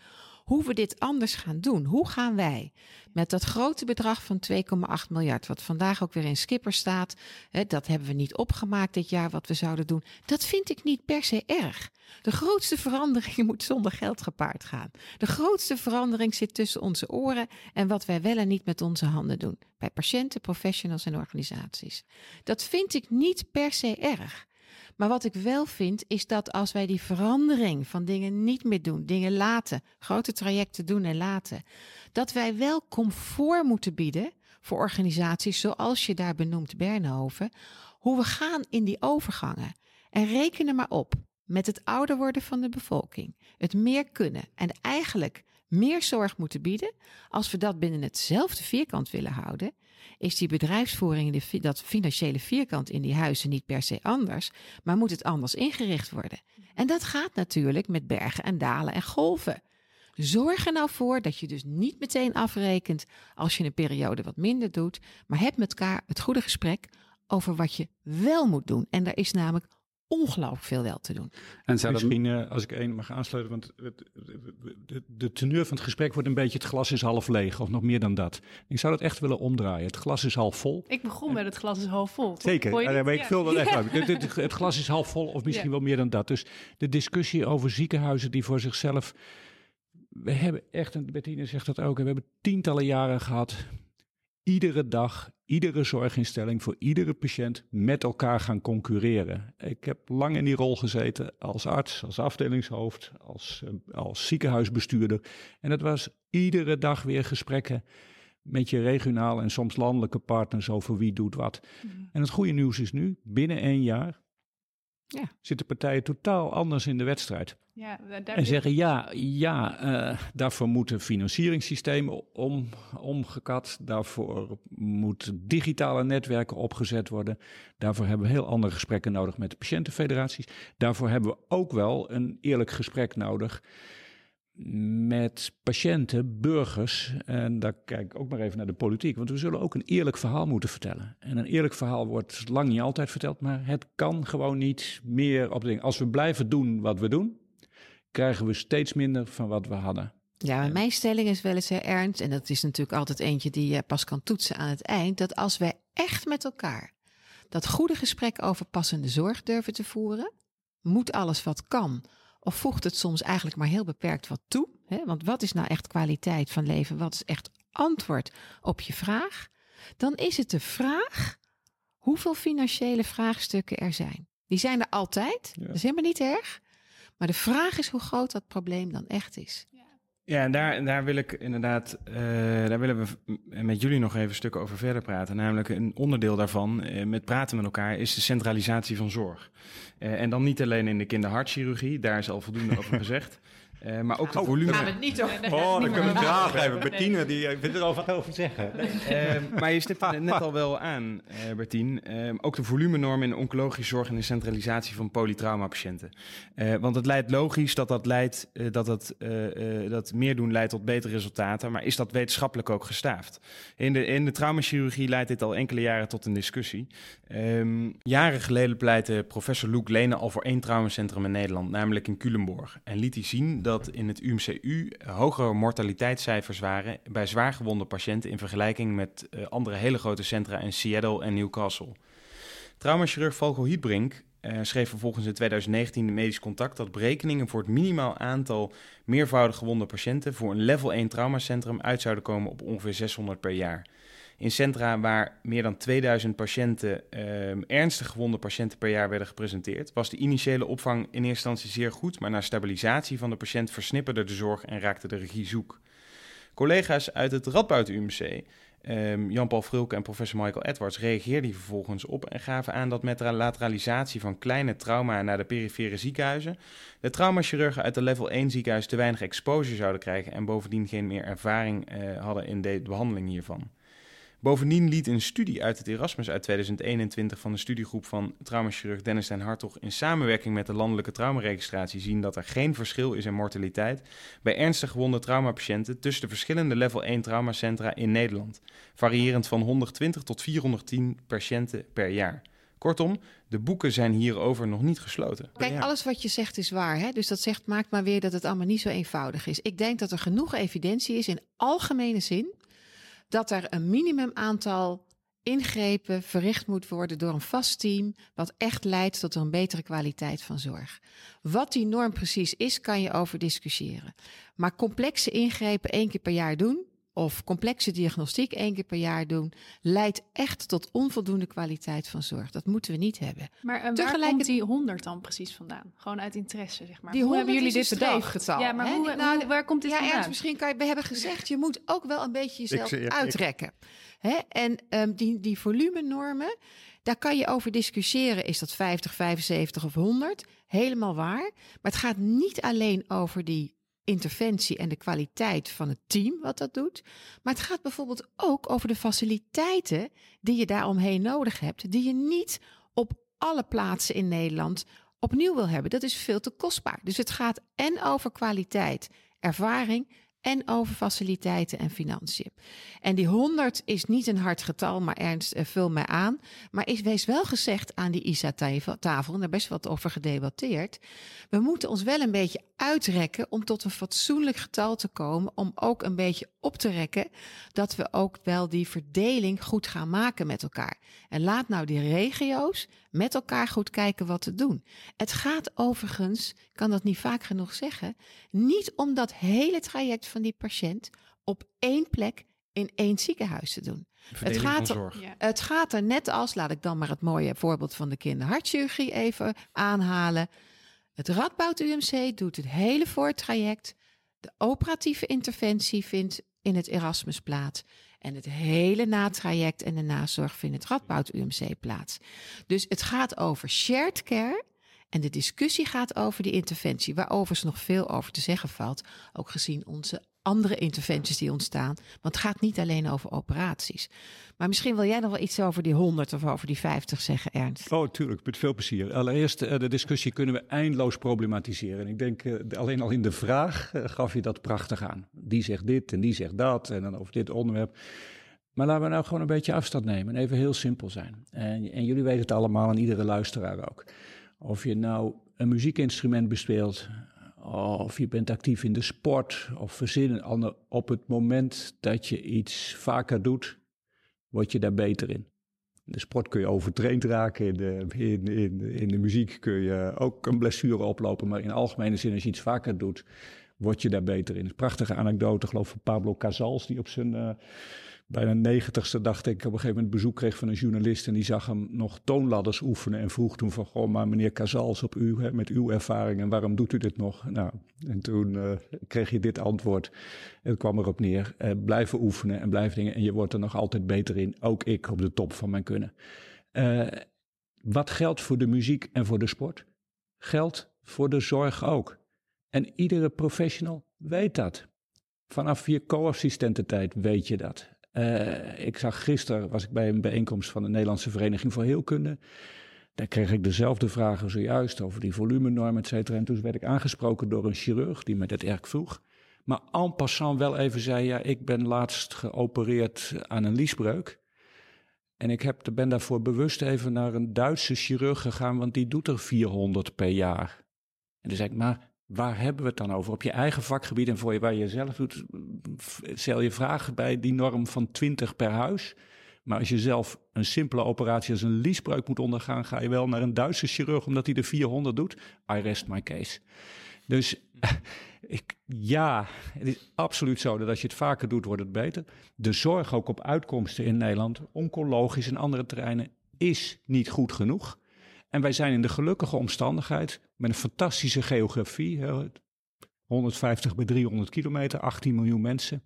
hoe we dit anders gaan doen. Hoe gaan wij met dat grote bedrag van 2,8 miljard, wat vandaag ook weer in Skipper staat, hè, dat hebben we niet opgemaakt dit jaar wat we zouden doen. Dat vind ik niet per se erg. De grootste verandering moet zonder geld gepaard gaan. De grootste verandering zit tussen onze oren en wat wij wel en niet met onze handen doen. Bij patiënten, professionals en organisaties. Dat vind ik niet per se erg. Maar wat ik wel vind, is dat als wij die verandering van dingen niet meer doen, dingen laten, grote trajecten doen en laten, dat wij wel comfort moeten bieden voor organisaties zoals je daar benoemt, Bernhoven, hoe we gaan in die overgangen. En reken er maar op, met het ouder worden van de bevolking, het meer kunnen en eigenlijk meer zorg moeten bieden, als we dat binnen hetzelfde vierkant willen houden, is die bedrijfsvoering, dat financiële vierkant in die huizen niet per se anders, maar moet het anders ingericht worden. En dat gaat natuurlijk met bergen en dalen en golven. Zorg er nou voor dat je dus niet meteen afrekent als je een periode wat minder doet, maar heb met elkaar het goede gesprek over wat je wel moet doen. En daar is namelijk ongelooflijk veel wel te doen. En zou Misschien, uh, als ik één mag aansluiten, want het, de, de teneur van het gesprek wordt een beetje het glas is half leeg, of nog meer dan dat. Ik zou dat echt willen omdraaien. Het glas is half vol. Ik begon met het glas is half vol. Zeker, ja, maar ik vul dat echt uit. Het, het, het, glas is half vol, of misschien wel meer dan dat. Dus de discussie over ziekenhuizen die voor zichzelf... We hebben echt, en Bettine zegt dat ook, we hebben tientallen jaren gehad iedere dag, iedere zorginstelling voor iedere patiënt met elkaar gaan concurreren. Ik heb lang in die rol gezeten als arts, als afdelingshoofd, als, eh, als ziekenhuisbestuurder. En dat was iedere dag weer gesprekken met je regionale en soms landelijke partners over wie doet wat. Mhm. En het goede nieuws is nu, binnen één jaar ja. zitten partijen totaal anders in de wedstrijd. Ja, en zeggen ja, ja uh, daarvoor moeten financieringssystemen om, omgekat. Daarvoor moeten digitale netwerken opgezet worden. Daarvoor hebben we heel andere gesprekken nodig met de patiëntenfederaties. Daarvoor hebben we ook wel een eerlijk gesprek nodig met patiënten, burgers, en daar kijk ik ook maar even naar de politiek, want we zullen ook een eerlijk verhaal moeten vertellen. En een eerlijk verhaal wordt lang niet altijd verteld, maar het kan gewoon niet meer op de ding. Als we blijven doen wat we doen, krijgen we steeds minder van wat we hadden. Ja, mijn stelling is wel eens, hè, Ernst, en dat is natuurlijk altijd eentje die je pas kan toetsen aan het eind, dat als wij echt met elkaar dat goede gesprek over passende zorg durven te voeren, moet alles wat kan of voegt het soms eigenlijk maar heel beperkt wat toe? Hè? Want wat is nou echt kwaliteit van leven? Wat is echt antwoord op je vraag? Dan is het de vraag hoeveel financiële vraagstukken er zijn. Die zijn er altijd. Dat is helemaal niet erg. Maar de vraag is hoe groot dat probleem dan echt is. Ja, en daar, daar wil ik inderdaad, uh, daar willen we met jullie nog even een stuk over verder praten. Namelijk een onderdeel daarvan, uh, met praten met elkaar, is de centralisatie van zorg. Uh, en dan niet alleen in de kinderhartchirurgie, daar is al voldoende over gezegd. Uh, maar ook de oh, volume. Gaan we het niet over. Oh, dan kunnen we graag even. Bettine, die wil er al wat over zeggen. Uh, maar je stipt het net al wel aan, uh, Bertien. Uh, ook de volumenorm in de oncologische zorg en de centralisatie van polytraumapatiënten. want het leidt logisch dat dat leidt, dat het dat meer doen leidt tot betere resultaten. Maar is dat wetenschappelijk ook gestaafd? In de, in de traumachirurgie leidt dit al enkele jaren tot een discussie. Um, jaren geleden pleitte professor Luc Lene al voor één traumacentrum in Nederland, namelijk in Culemborg. En liet hij zien dat in het UMCU hogere mortaliteitscijfers waren bij zwaargewonde patiënten in vergelijking met uh, andere hele grote centra in Seattle en Newcastle. Traumachirurg Falco Hietbrink uh, schreef vervolgens in 2019 de Medisch Contact dat berekeningen voor het minimaal aantal meervoudig gewonde patiënten voor een level 1 traumacentrum uit zouden komen op ongeveer 600 per jaar. In centra waar meer dan 2000 patiënten, uh, ernstig gewonde patiënten per jaar werden gepresenteerd, was de initiële opvang in eerste instantie zeer goed, maar na stabilisatie van de patiënt versnipperde de zorg en raakte de regie zoek. Collega's uit het Radboud UMC, ehm, Jan-Paul Vrulke en professor Michael Edwards, reageerden vervolgens op en gaven aan dat met de lateralisatie van kleine trauma naar de perifere ziekenhuizen, de traumachirurgen uit de level 1 ziekenhuis te weinig exposure zouden krijgen en bovendien geen meer ervaring uh, hadden in de behandeling hiervan. Bovendien liet een studie uit het Erasmus uit 2021 van de studiegroep van traumachirurg Dennis den Hartog in samenwerking met de landelijke traumaregistratie zien dat er geen verschil is in mortaliteit bij ernstig gewonde traumapatiënten tussen de verschillende level 1 traumacentra in Nederland, variërend van 120 tot 410 patiënten per jaar. Kortom, de boeken zijn hierover nog niet gesloten. Kijk, alles wat je zegt is waar. Hè? Dus dat zegt, maakt maar weer dat het allemaal niet zo eenvoudig is. Ik denk dat er genoeg evidentie is in algemene zin dat er een minimum aantal ingrepen verricht moet worden door een vast team, wat echt leidt tot een betere kwaliteit van zorg. Wat die norm precies is, kan je over discussiëren. Maar complexe ingrepen één keer per jaar doen, of complexe diagnostiek één keer per jaar doen, leidt echt tot onvoldoende kwaliteit van zorg. Dat moeten we niet hebben. Maar uh, waar Tegelijkertijd- komt die 100 dan precies vandaan? Gewoon uit interesse, zeg maar. Die hoe 100 hebben jullie dit een bedacht? streefgetal, Ja, maar hoe, Nou, hoe- waar komt dit ja, vandaan? Misschien kan je, we hebben gezegd, je moet ook wel een beetje jezelf Ik- ik- uitrekken. Hè? En ehm, die, die volumenormen, daar kan je over discussiëren. Is dat 50, 75 of 100? Helemaal waar. Maar het gaat niet alleen over die interventie en de kwaliteit van het team wat dat doet. Maar het gaat bijvoorbeeld ook over de faciliteiten die je daaromheen nodig hebt. Die je niet op alle plaatsen in Nederland opnieuw wil hebben. Dat is veel te kostbaar. Dus het gaat en over kwaliteit, ervaring en over faciliteiten en financiën. En die 100 is niet een hard getal, maar Ernst, eh, vul mij aan. Maar is wees wel gezegd aan die ISA-tafel, en daar best wat over gedebatteerd. We moeten ons wel een beetje uitrekken om tot een fatsoenlijk getal te komen. Om ook een beetje op te rekken dat we ook wel die verdeling goed gaan maken met elkaar. En laat nou die regio's met elkaar goed kijken wat te doen. Het gaat overigens, ik kan dat niet vaak genoeg zeggen, niet om dat hele traject van die patiënt op één plek in één ziekenhuis te doen. Verdeling gaat er-. Het gaat er net als, laat ik dan maar het mooie voorbeeld van de kinderhartchirurgie even aanhalen. Het Radboud UMC doet het hele voortraject. De operatieve interventie vindt in het Erasmus plaats. En het hele natraject en de nazorg vindt in het Radboud UMC plaats. Dus het gaat over shared care. En de discussie gaat over die interventie, waar overigens nog veel over te zeggen valt. Ook gezien onze andere interventies die ontstaan. Want het gaat niet alleen over operaties. Maar misschien wil jij nog wel iets over die 100 of over die 50 zeggen, Ernst. Oh, tuurlijk, met veel plezier. Allereerst, eh, de discussie kunnen we eindeloos problematiseren. En ik denk, eh, alleen al in de vraag eh, gaf je dat prachtig aan. Die zegt dit en die zegt dat en dan over dit onderwerp. Maar laten we nou gewoon een beetje afstand nemen en even heel simpel zijn. En, en jullie weten het allemaal en iedere luisteraar ook. Of je nou een muziekinstrument bespeelt, of je bent actief in de sport, of verzin een ander. Op het moment dat je iets vaker doet, word je daar beter in. In de sport kun je overtraind raken, in de, in, in, in de muziek kun je ook een blessure oplopen, maar in algemene zin als je iets vaker doet, word je daar beter in. Een prachtige anekdote, geloof ik, van Pablo Casals, die op zijn eh, bijna negentigste, dacht ik, op een gegeven moment bezoek kreeg van een journalist en die zag hem nog toonladders oefenen en vroeg toen van, goh, maar meneer Casals, op u, hè, met uw ervaring en waarom doet u dit nog? Nou, en toen eh, kreeg je dit antwoord. Het kwam erop neer, eh, blijven oefenen en blijven dingen en je wordt er nog altijd beter in, ook ik op de top van mijn kunnen. Eh, wat geldt voor de muziek en voor de sport, geldt voor de zorg ook. En iedere professional weet dat. Vanaf je co-assistententijd weet je dat. Eh, ik zag gisteren, was ik bij een bijeenkomst van de Nederlandse Vereniging voor Heelkunde. Daar kreeg ik dezelfde vragen zojuist over die volumenorm, et cetera. En toen werd ik aangesproken door een chirurg die me dat erg vroeg. Maar en passant wel even zei, ja, ik ben laatst geopereerd aan een liesbreuk. En ik heb, ben daarvoor bewust even naar een Duitse chirurg gegaan, want die doet er 400 per jaar. En toen zei ik, maar waar hebben we het dan over? Op je eigen vakgebied en voor je, waar je zelf doet, stel je vragen bij die norm van 20 per huis. Maar als je zelf een simpele operatie als een liesbreuk moet ondergaan, ga je wel naar een Duitse chirurg omdat hij er 400 doet. I rest my case. Dus ik, ja, het is absoluut zo dat als je het vaker doet, wordt het beter. De zorg ook op uitkomsten in Nederland, oncologisch en andere terreinen, is niet goed genoeg. En wij zijn in de gelukkige omstandigheid met een fantastische geografie, hè, 150 bij 300 kilometer, 18 miljoen mensen,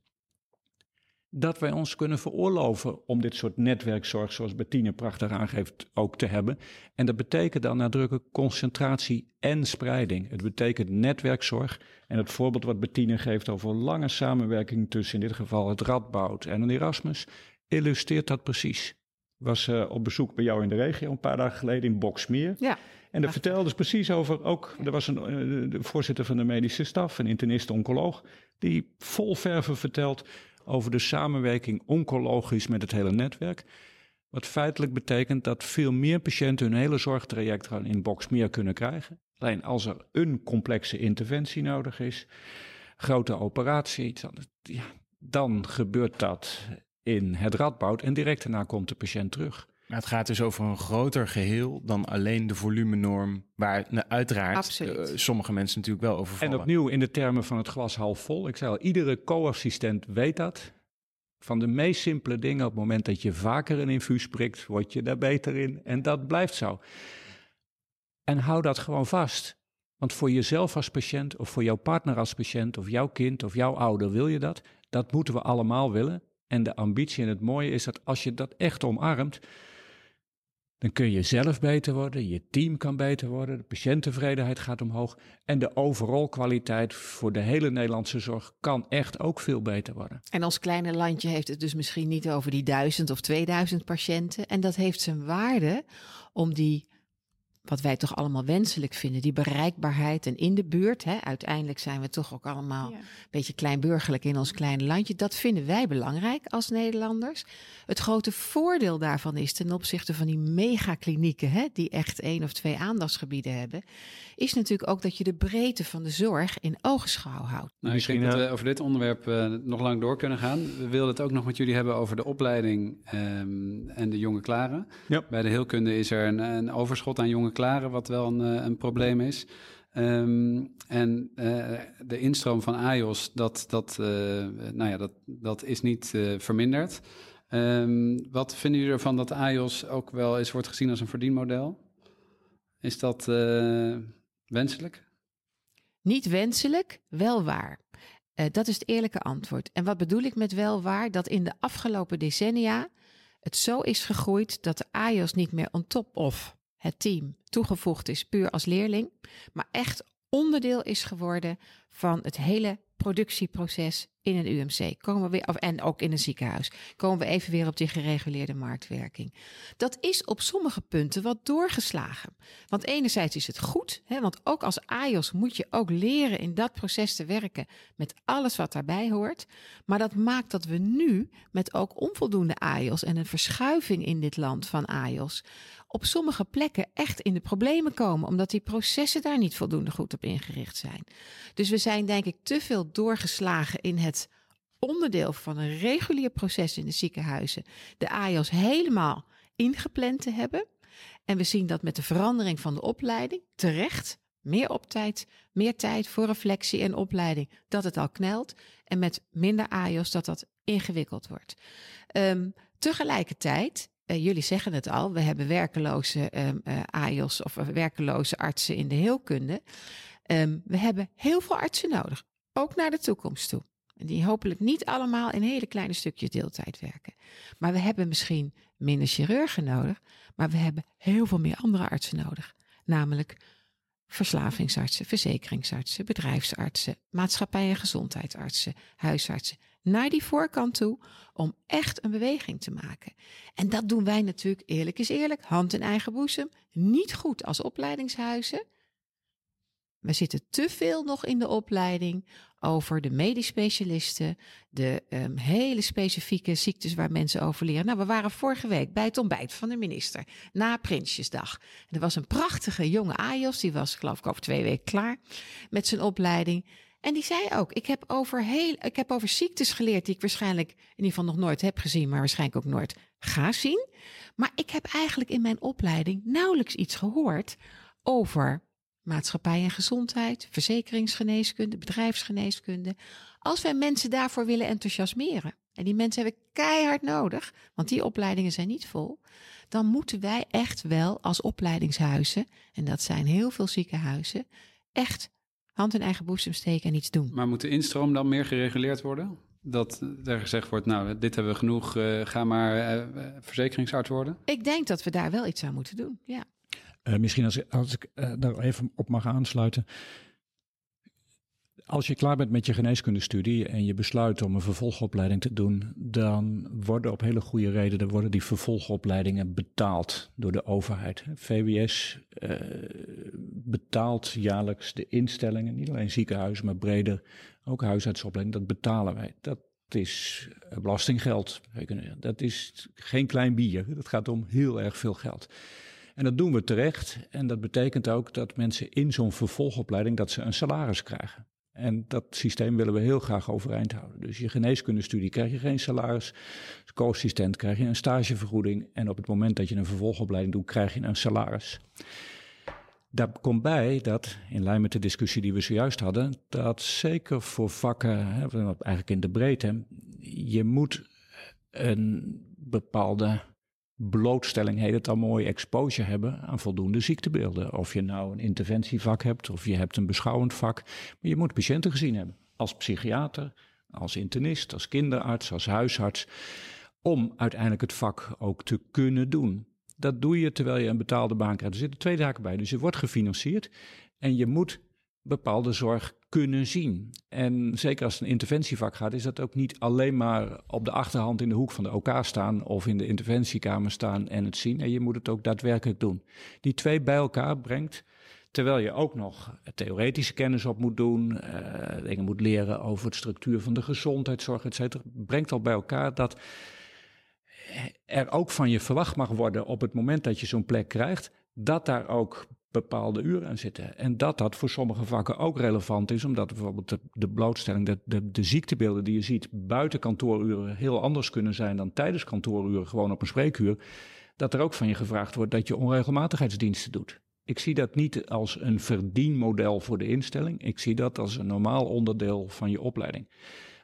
dat wij ons kunnen veroorloven om dit soort netwerkzorg, zoals Bettine prachtig aangeeft, ook te hebben. En dat betekent dan nadrukkelijk concentratie en spreiding. Het betekent netwerkzorg. En het voorbeeld wat Bettine geeft over lange samenwerking tussen in dit geval het Radboud en een Erasmus, illustreert dat precies. Was uh, op bezoek bij jou in de regio een paar dagen geleden in Boksmeer. Ja. En dat vertelde dus precies over ook, er was een uh, de voorzitter van de medische staf, een internist-oncoloog, die vol verven vertelt over de samenwerking oncologisch met het hele netwerk. Wat feitelijk betekent dat veel meer patiënten hun hele zorgtraject in box meer kunnen krijgen. Alleen als er een complexe interventie nodig is, grote operatie, dan, ja, dan gebeurt dat in het radboud en direct daarna komt de patiënt terug. Maar het gaat dus over een groter geheel dan alleen de volumenorm, waar nou, uiteraard uh, sommige mensen natuurlijk wel over vallen. En opnieuw in de termen van het glas half vol. Ik zei al, iedere co-assistent weet dat. Van de meest simpele dingen, op het moment dat je vaker een infuus prikt, word je daar beter in. En dat blijft zo. En hou dat gewoon vast. Want voor jezelf als patiënt, of voor jouw partner als patiënt, of jouw kind, of jouw ouder, wil je dat? Dat moeten we allemaal willen. En de ambitie en het mooie is dat als je dat echt omarmt, dan kun je zelf beter worden, je team kan beter worden, de patiënttevredenheid gaat omhoog en de overal kwaliteit voor de hele Nederlandse zorg kan echt ook veel beter worden. En ons kleine landje heeft het dus misschien niet over die duizend of 2000 patiënten en dat heeft zijn waarde om die wat wij toch allemaal wenselijk vinden, die bereikbaarheid en in de buurt. Hè, uiteindelijk zijn we toch ook allemaal een beetje kleinburgerlijk in ons kleine landje. Dat vinden wij belangrijk als Nederlanders. Het grote voordeel daarvan is ten opzichte van die megaklinieken, hè, die echt één of twee aandachtsgebieden hebben, is natuurlijk ook dat je de breedte van de zorg in ogenschouw houdt. Nou, ik denk dat we over dit onderwerp uh, nog lang door kunnen gaan. We wilden het ook nog met jullie hebben over de opleiding um, en de jonge klaren. Ja. Bij de heelkunde is er een, een overschot aan jonge klaren, wat wel een, een probleem is. Um, en uh, de instroom van AIOS, dat, dat, uh, nou ja, dat, dat is niet verminderd. Um, wat vinden jullie ervan dat AIOS ook wel eens wordt gezien als een verdienmodel? Is dat wenselijk? Niet wenselijk, wel waar. dat is het eerlijke antwoord. En wat bedoel ik met wel waar? Dat in de afgelopen decennia het zo is gegroeid dat de AIOS niet meer on top of het team toegevoegd is puur als leerling, maar echt onderdeel is geworden van het hele productieproces in een UMC. Komen we weer, en ook in een ziekenhuis. Komen we even weer op die gereguleerde marktwerking. Dat is op sommige punten wat doorgeslagen. Want enerzijds is het goed, hè, want ook als AIOS moet je ook leren in dat proces te werken met alles wat daarbij hoort. Maar dat maakt dat we nu met ook onvoldoende AIOS en een verschuiving in dit land van AIOS op sommige plekken echt in de problemen komen, omdat die processen daar niet voldoende goed op ingericht zijn. Dus we zijn denk ik te veel doorgeslagen in het onderdeel van een regulier proces in de ziekenhuizen, de AIOS helemaal ingepland te hebben. En we zien dat met de verandering van de opleiding terecht meer op tijd, meer tijd voor reflectie en opleiding, dat het al knelt. En met minder AIOS dat dat ingewikkeld wordt. Um, tegelijkertijd uh, jullie zeggen het al, we hebben werkeloze um, of werkeloze artsen in de heelkunde. Um, we hebben heel veel artsen nodig, ook naar de toekomst toe. Die hopelijk niet allemaal in hele kleine stukjes deeltijd werken. Maar we hebben misschien minder chirurgen nodig, maar we hebben heel veel meer andere artsen nodig. Namelijk verslavingsartsen, verzekeringsartsen, bedrijfsartsen, maatschappij- en gezondheidsartsen, huisartsen naar die voorkant toe om echt een beweging te maken. En dat doen wij natuurlijk, eerlijk is eerlijk, hand in eigen boezem, niet goed als opleidingshuizen. We zitten te veel nog in de opleiding over de medisch specialisten, de um, hele specifieke ziektes waar mensen over leren. Nou, we waren vorige week bij het ontbijt van de minister na Prinsjesdag. Er was een prachtige jonge AJOS, die was geloof ik over twee weken klaar met zijn opleiding. En die zei ook: ik heb, over heel, ik heb over ziektes geleerd die ik waarschijnlijk in ieder geval nog nooit heb gezien, maar waarschijnlijk ook nooit ga zien. Maar ik heb eigenlijk in mijn opleiding nauwelijks iets gehoord over maatschappij en gezondheid, verzekeringsgeneeskunde, bedrijfsgeneeskunde. Als wij mensen daarvoor willen enthousiasmeren, en die mensen hebben keihard nodig, want die opleidingen zijn niet vol, dan moeten wij echt wel als opleidingshuizen, en dat zijn heel veel ziekenhuizen, echt hand in eigen boezem steken en iets doen. Maar moet de instroom dan meer gereguleerd worden? Dat er gezegd wordt, nou, dit hebben we genoeg, uh, ga maar uh, verzekeringsarts worden? Ik denk dat we daar wel iets aan moeten doen, ja. Uh, misschien als, als ik daar even op mag aansluiten. Als je klaar bent met je geneeskundestudie en je besluit om een vervolgopleiding te doen, dan worden op hele goede redenen worden die vervolgopleidingen betaald door de overheid. VWS uh, betaalt jaarlijks de instellingen, niet alleen ziekenhuizen, maar breder ook huisartsopleiding. Dat betalen wij. Dat is belastinggeld. Dat is geen klein bier. Dat gaat om heel erg veel geld. En dat doen we terecht. En dat betekent ook dat mensen in zo'n vervolgopleiding dat ze een salaris krijgen. En dat systeem willen we heel graag overeind houden. Dus je geneeskundestudie krijg je geen salaris. Als co-assistent krijg je een stagevergoeding. En op het moment dat je een vervolgopleiding doet, krijg je een salaris. Daar komt bij dat, in lijn met de discussie die we zojuist hadden, dat zeker voor vakken, eigenlijk in de breedte, je moet een bepaalde blootstelling, heet het al mooi, exposure hebben aan voldoende ziektebeelden. Of je nou een interventievak hebt of je hebt een beschouwend vak. Maar je moet patiënten gezien hebben. Als psychiater, als internist, als kinderarts, als huisarts. Om uiteindelijk het vak ook te kunnen doen. Dat doe je terwijl je een betaalde baan krijgt. Er zitten twee zaken bij. Dus je wordt gefinancierd en je moet bepaalde zorg kunnen zien. En zeker als het een interventievak gaat, is dat ook niet alleen maar op de achterhand in de hoek van de OK staan of in de interventiekamer staan en het zien. En je moet het ook daadwerkelijk doen. Die twee bij elkaar brengt, terwijl je ook nog theoretische kennis op moet doen, uh, dingen moet leren over de structuur van de gezondheidszorg, et cetera, brengt al bij elkaar dat er ook van je verwacht mag worden op het moment dat je zo'n plek krijgt, dat daar ook bepaalde uren aan zitten. En dat dat voor sommige vakken ook relevant is, omdat bijvoorbeeld de, blootstelling, de ziektebeelden die je ziet buiten kantooruren heel anders kunnen zijn dan tijdens kantooruren, gewoon op een spreekuur, dat er ook van je gevraagd wordt dat je onregelmatigheidsdiensten doet. Ik zie dat niet als een verdienmodel voor de instelling. Ik zie dat als een normaal onderdeel van je opleiding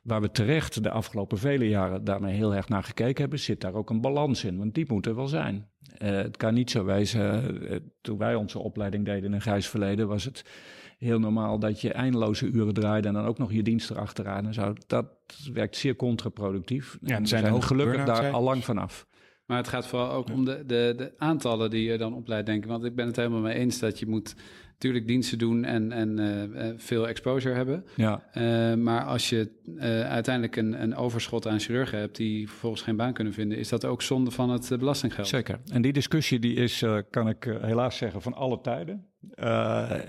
waar we terecht de afgelopen vele jaren daarmee heel erg naar gekeken hebben, zit daar ook een balans in. Want die moet er wel zijn. Uh, het kan niet zo wezen, uh, toen wij onze opleiding deden in een grijs verleden, was het heel normaal dat je eindeloze uren draaide en dan ook nog je dienst erachteraan en zo. Dat werkt zeer contraproductief. Ja, en zijn, zijn hoge gelukkig daar al lang vanaf. Maar het gaat vooral ook om de, de, de aantallen die je dan opleidt, denk ik. Want ik ben het helemaal mee eens dat je moet natuurlijk diensten doen en, en eh, eh, veel exposure hebben. Ja, Eh, maar als je uiteindelijk een, een overschot aan chirurgen hebt die vervolgens geen baan kunnen vinden, is dat ook zonde van het belastinggeld. zeker. En die discussie die is, kan ik helaas zeggen, van alle tijden.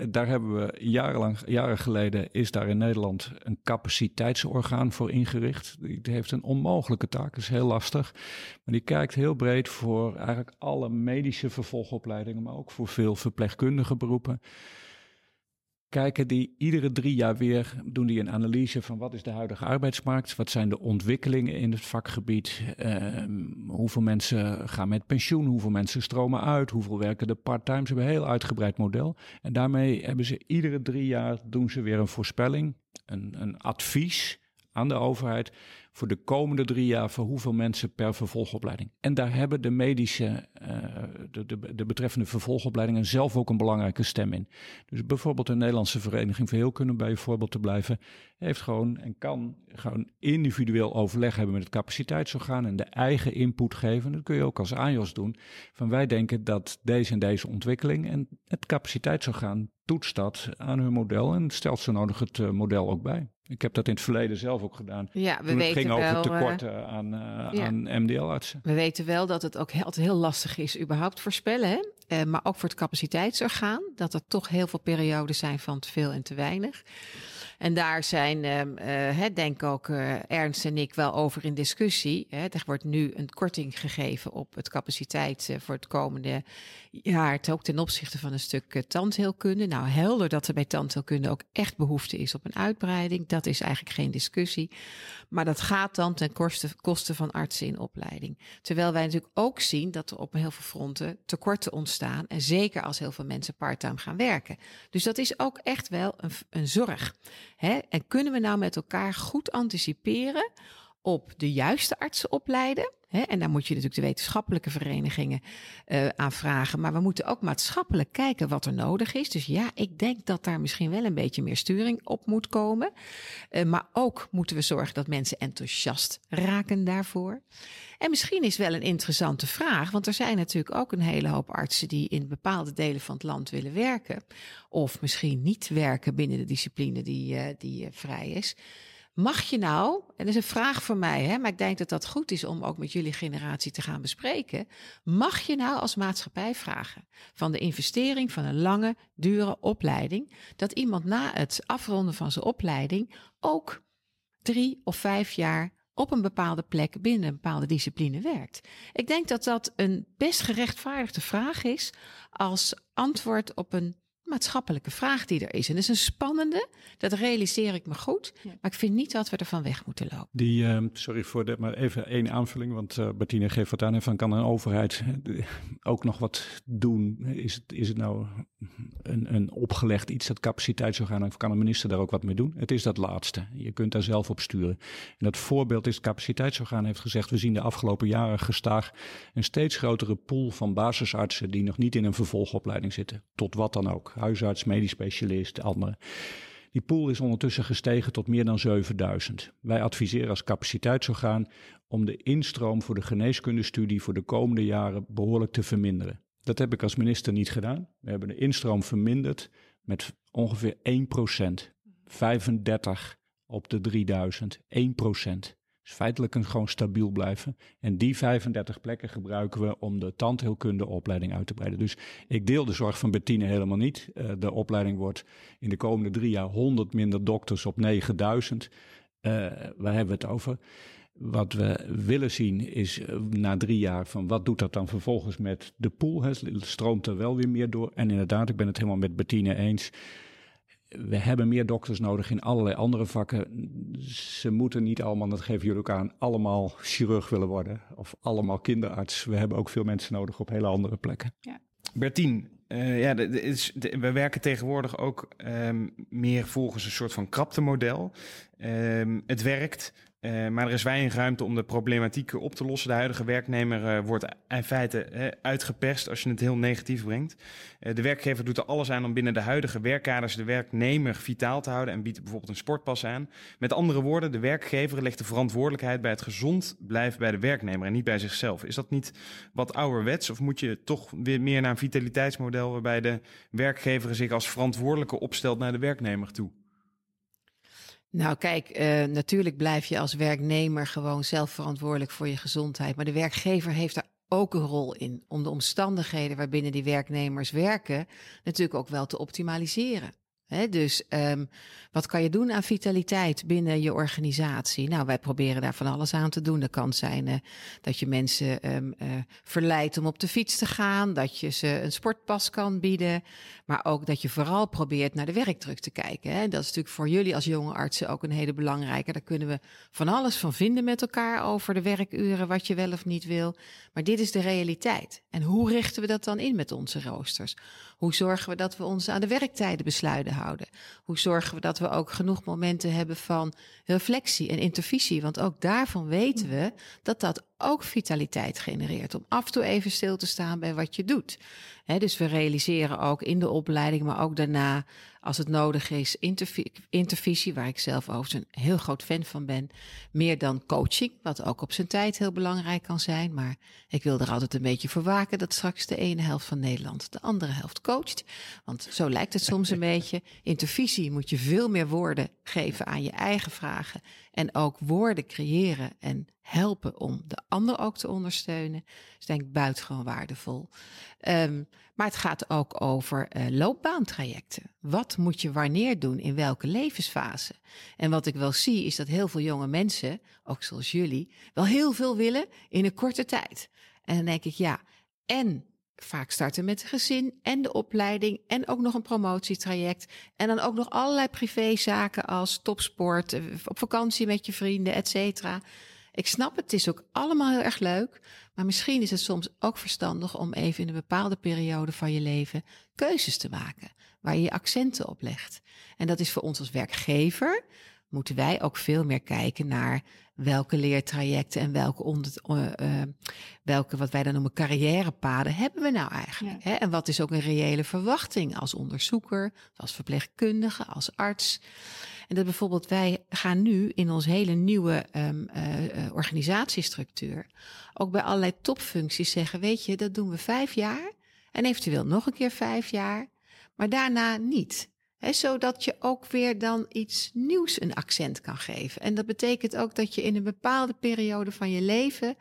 Daar hebben we jarenlang, jaren geleden, is daar in Nederland een capaciteitsorgaan voor ingericht. Die die heeft een onmogelijke taak, is heel lastig. Maar die kijkt heel breed voor eigenlijk alle medische vervolgopleidingen, maar ook voor veel verpleegkundige beroepen. Kijken die iedere drie jaar weer, doen die een analyse van wat is de huidige arbeidsmarkt, wat zijn de ontwikkelingen in het vakgebied, ehm, hoeveel mensen gaan met pensioen, hoeveel mensen stromen uit, hoeveel werken de part-time. Ze hebben een heel uitgebreid model. En daarmee hebben ze iedere drie jaar doen ze weer een voorspelling, een, een advies aan de overheid voor de komende drie jaar voor hoeveel mensen per vervolgopleiding. En daar hebben de medische, eh, de, de, de betreffende vervolgopleidingen zelf ook een belangrijke stem in. Dus bijvoorbeeld de Nederlandse Vereniging voor Heelkunde, bij je voorbeeld te blijven, heeft gewoon en kan gewoon individueel overleg hebben met het capaciteitsorgaan en de eigen input geven. Dat kun je ook als AJOS doen. Van wij denken dat deze en deze ontwikkeling en het capaciteitsorgaan toetst dat aan hun model en stelt zo nodig het eh, model ook bij. Ik heb dat in het verleden zelf ook gedaan. Ja, we Toen het weten ging over wel, eh, tekorten aan, eh, ja. aan MDL-artsen. We weten wel dat het ook heel, altijd heel lastig is überhaupt voorspellen. Hè? Maar ook voor het capaciteitsorgaan. Dat er toch heel veel periodes zijn van te veel en te weinig. En daar zijn, ehm, eh, hè, denk ook eh, Ernst en ik wel over in discussie. Hè. Er wordt nu een korting gegeven op het capaciteit eh, voor het komende jaar. Ook ten opzichte van een stuk tandheelkunde. Nou, helder dat er bij tandheelkunde ook echt behoefte is op een uitbreiding. Dat is eigenlijk geen discussie. Maar dat gaat dan ten koste, koste van artsen in opleiding. Terwijl wij natuurlijk ook zien dat er op heel veel fronten tekorten ontstaan. En zeker als heel veel mensen parttime gaan werken. Dus dat is ook echt wel een, een zorg. Hè? En kunnen we nou met elkaar goed anticiperen op de juiste artsen opleiden? En daar moet je natuurlijk de wetenschappelijke verenigingen eh aan vragen. Maar we moeten ook maatschappelijk kijken wat er nodig is. Dus ja, ik denk dat daar misschien wel een beetje meer sturing op moet komen. Eh, maar ook moeten we zorgen dat mensen enthousiast raken daarvoor. En misschien is wel een interessante vraag, want er zijn natuurlijk ook een hele hoop artsen die in bepaalde delen van het land willen werken. Of misschien niet werken binnen de discipline die, eh, die vrij is. Mag je nou, en dat is een vraag voor mij, hè, maar ik denk dat dat goed is om ook met jullie generatie te gaan bespreken. Mag je nou als maatschappij vragen van de investering van een lange, dure opleiding, dat iemand na het afronden van zijn opleiding ook drie of vijf jaar op een bepaalde plek binnen een bepaalde discipline werkt? Ik denk dat dat een best gerechtvaardigde vraag is als antwoord op een maatschappelijke vraag die er is. En dat is een spannende, dat realiseer ik me goed. Maar ik vind niet dat we ervan weg moeten lopen. Die, uh, sorry voor de, maar even één aanvulling, want uh, Bertine geeft wat aan. Van kan een overheid ook nog wat doen? Is het, is het nou een, een opgelegd iets, dat capaciteitsorgaan, of kan een minister daar ook wat mee doen? Het is dat laatste. Je kunt daar zelf op sturen. En dat voorbeeld is, het capaciteitsorgaan heeft gezegd, we zien de afgelopen jaren gestaag een steeds grotere pool van basisartsen die nog niet in een vervolgopleiding zitten. Tot wat dan ook huisarts, medisch specialist, anderen. Die pool is ondertussen gestegen tot meer dan 7000. Wij adviseren als capaciteitsorgaan om de instroom voor de geneeskundestudie voor de komende jaren behoorlijk te verminderen. Dat heb ik als minister niet gedaan. We hebben de instroom verminderd met ongeveer 1%. 35 op de 3000, 1% feitelijk een gewoon stabiel blijven. En die 35 plekken gebruiken we om de tandheelkundeopleiding uit te breiden. Dus ik deel de zorg van Bettine helemaal niet. Uh, de opleiding wordt in de komende drie jaar 100 minder dokters op 9000. Uh, waar hebben we het over? Wat we willen zien is uh, na drie jaar van wat doet dat dan vervolgens met de pool? Hè? Stroomt er wel weer meer door? En inderdaad, ik ben het helemaal met Bettine eens we hebben meer dokters nodig in allerlei andere vakken. Ze moeten niet allemaal, dat geven jullie ook aan, allemaal chirurg willen worden. Of allemaal kinderarts. We hebben ook veel mensen nodig op hele andere plekken. Ja. Bertien, uh, ja, is, we werken tegenwoordig ook um, meer volgens een soort van kraptemodel. Um, het werkt, uh, maar er is weinig ruimte om de problematiek op te lossen. De huidige werknemer uh, wordt in feite uh, uitgeperst als je het heel negatief brengt. de werkgever doet er alles aan om binnen de huidige werkkaders de werknemer vitaal te houden en biedt bijvoorbeeld een sportpas aan. Met andere woorden, de werkgever legt de verantwoordelijkheid bij het gezond blijven bij de werknemer en niet bij zichzelf. Is dat niet wat ouderwets of moet je toch weer meer naar een vitaliteitsmodel waarbij de werkgever zich als verantwoordelijke opstelt naar de werknemer toe? Nou, kijk, uh, natuurlijk blijf je als werknemer gewoon zelf verantwoordelijk voor je gezondheid. Maar de werkgever heeft daar ook een rol in om de omstandigheden waarbinnen die werknemers werken natuurlijk ook wel te optimaliseren. Dus um, wat kan je doen aan vitaliteit binnen je organisatie? Nou, wij proberen daar van alles aan te doen. Dat kan zijn uh, dat je mensen um, uh, verleidt om op de fiets te gaan, dat je ze een sportpas kan bieden, maar ook dat je vooral probeert naar de werkdruk te kijken. Dat is natuurlijk voor jullie als jonge artsen ook een hele belangrijke. Daar kunnen we van alles van vinden met elkaar over de werkuren, wat je wel of niet wil. Maar dit is de realiteit. En hoe richten we dat dan in met onze roosters? Hoe zorgen we dat we ons aan de werktijden besluiten houden? Hoe zorgen we dat we ook genoeg momenten hebben van reflectie en intervisie? Want ook daarvan weten we dat dat ook vitaliteit genereert. Om af en toe even stil te staan bij wat je doet. dus we realiseren ook in de opleiding, maar ook daarna, als het nodig is, intervisie, waar ik zelf overigens een heel groot fan van ben. Meer dan coaching, wat ook op zijn tijd heel belangrijk kan zijn. Maar ik wil er altijd een beetje voor waken dat straks de ene helft van Nederland de andere helft coacht. Want zo lijkt het soms een beetje. Intervisie moet je veel meer woorden geven aan je eigen vragen. En ook woorden creëren en helpen om de ander ook te ondersteunen. Dus denk ik buitengewoon waardevol. Um, maar het gaat ook over uh, loopbaantrajecten. Wat moet je wanneer doen, in welke levensfase? En wat ik wel zie is dat heel veel jonge mensen, ook zoals jullie, wel heel veel willen in een korte tijd. En dan denk ik, ja, en vaak starten met het gezin en de opleiding en ook nog een promotietraject. En dan ook nog allerlei privézaken als topsport, eh, op vakantie met je vrienden, et cetera. Ik snap het, het is ook allemaal heel erg leuk. Maar misschien is het soms ook verstandig om even in een bepaalde periode van je leven keuzes te maken. Waar je je accenten op legt. En dat is voor ons als werkgever. Moeten wij ook veel meer kijken naar welke leertrajecten en welke, onder, uh, welke wat wij dan noemen carrièrepaden hebben we nou eigenlijk? Ja. Hè? En wat is ook een reële verwachting als onderzoeker, als verpleegkundige, als arts? En dat bijvoorbeeld wij gaan nu in ons hele nieuwe um, uh, organisatiestructuur ook bij allerlei topfuncties zeggen, weet je, dat doen we vijf jaar en eventueel nog een keer vijf jaar, maar daarna niet. He, zodat je ook weer dan iets nieuws een accent kan geven. En dat betekent ook dat je in een bepaalde periode van je leven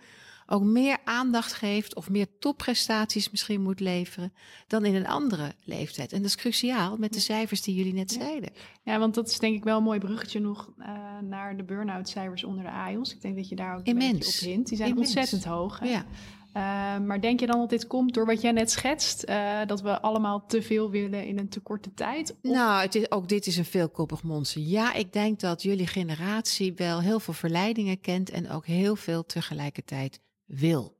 ook meer aandacht geeft of meer topprestaties misschien moet leveren dan in een andere leeftijd. En dat is cruciaal met de cijfers die jullie net zeiden. Ja, want dat is denk ik wel een mooi bruggetje nog uh, naar de burn-out cijfers onder de AIOS. Ik denk dat je daar ook Immens. een beetje op hint. Die zijn Immens. ontzettend hoog. Hè? Ja. Uh, maar denk je dan dat dit komt door wat jij net schetst? Uh, dat we allemaal te veel willen in een te korte tijd? Nou, het is, ook dit is een veelkoppig monster. Ja, ik denk dat jullie generatie wel heel veel verleidingen kent en ook heel veel tegelijkertijd wil.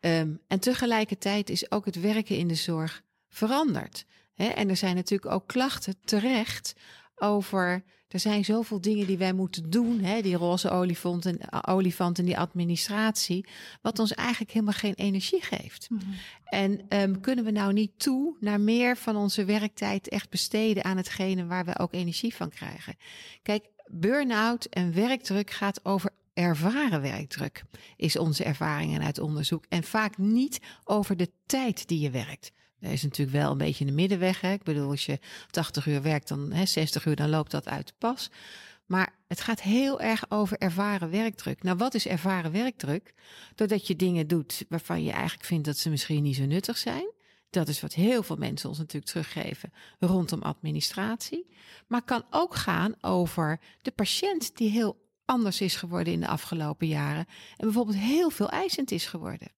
Um, en tegelijkertijd is ook het werken in de zorg veranderd. En er zijn natuurlijk ook klachten terecht over er zijn zoveel dingen die wij moeten doen, hè, die roze olifant en, eh, olifant en die administratie, wat ons eigenlijk helemaal geen energie geeft. Mhm. En um, kunnen we nou niet toe naar meer van onze werktijd echt besteden aan hetgene waar we ook energie van krijgen? Kijk, burn-out en werkdruk gaat over ervaren werkdruk, is onze ervaring uit onderzoek. En vaak niet over de tijd die je werkt. Er is natuurlijk wel een beetje een middenweg. Hè? Ik bedoel, als je 80 uur werkt, dan hè, 60 uur, dan loopt dat uit de pas. Maar het gaat heel erg over ervaren werkdruk. Nou, wat is ervaren werkdruk? Doordat je dingen doet waarvan je eigenlijk vindt dat ze misschien niet zo nuttig zijn. Dat is wat heel veel mensen ons natuurlijk teruggeven rondom administratie. Maar kan ook gaan over de patiënt die heel anders is geworden in de afgelopen jaren. En bijvoorbeeld heel veel eisend is geworden.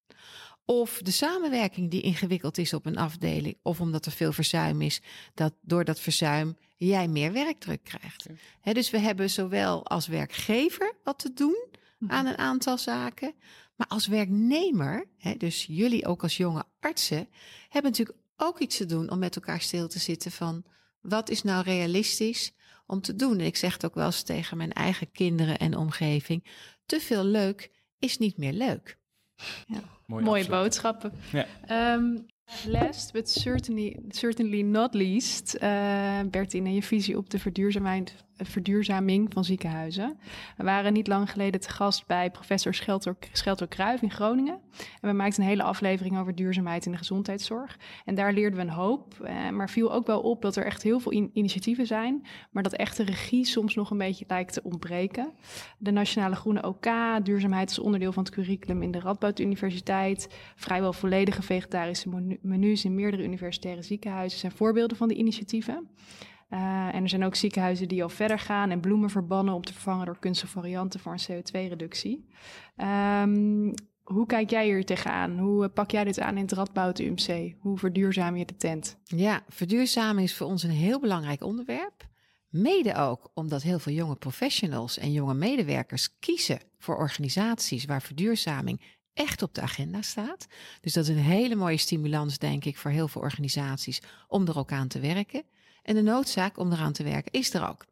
Of de samenwerking die ingewikkeld is op een afdeling. Of omdat er veel verzuim is, dat door dat verzuim jij meer werkdruk krijgt. dus we hebben zowel als werkgever wat te doen mhm. aan een aantal zaken. Maar als werknemer, dus jullie ook als jonge artsen, hebben natuurlijk ook iets te doen om met elkaar stil te zitten van wat is nou realistisch om te doen. En ik zeg het ook wel eens tegen mijn eigen kinderen en omgeving. Te veel leuk is niet meer leuk. Ja. Mooie boodschappen. Ja. Um, last but certainly, certainly not least, uh, Bertine, je visie op de verduurzaming verduurzaming van ziekenhuizen. We waren niet lang geleden te gast bij professor Schelter, Schelter in Groningen. En we maakten een hele aflevering over duurzaamheid in de gezondheidszorg. En daar leerden we een hoop. Eh, maar viel ook wel op dat er echt heel veel initiatieven zijn. Maar dat echte regie soms nog een beetje lijkt te ontbreken. De Nationale Groene OK, duurzaamheid is onderdeel van het curriculum in de Radboud Universiteit. Vrijwel volledige vegetarische menus in meerdere universitaire ziekenhuizen zijn voorbeelden van die initiatieven. Uh, en er zijn ook ziekenhuizen die al verder gaan en bloemen verbannen om te vervangen door kunstige varianten voor een CO2-reductie. Um, ehm, hoe kijk jij hier tegenaan? Hoe pak jij dit aan in het Radboud UMC? Hoe verduurzaam je de tent? Ja, verduurzamen is voor ons een heel belangrijk onderwerp. Mede ook omdat heel veel jonge professionals en jonge medewerkers kiezen voor organisaties waar verduurzaming echt op de agenda staat. Dus dat is een hele mooie stimulans, denk ik, voor heel veel organisaties om er ook aan te werken. En de noodzaak om eraan te werken is er ook.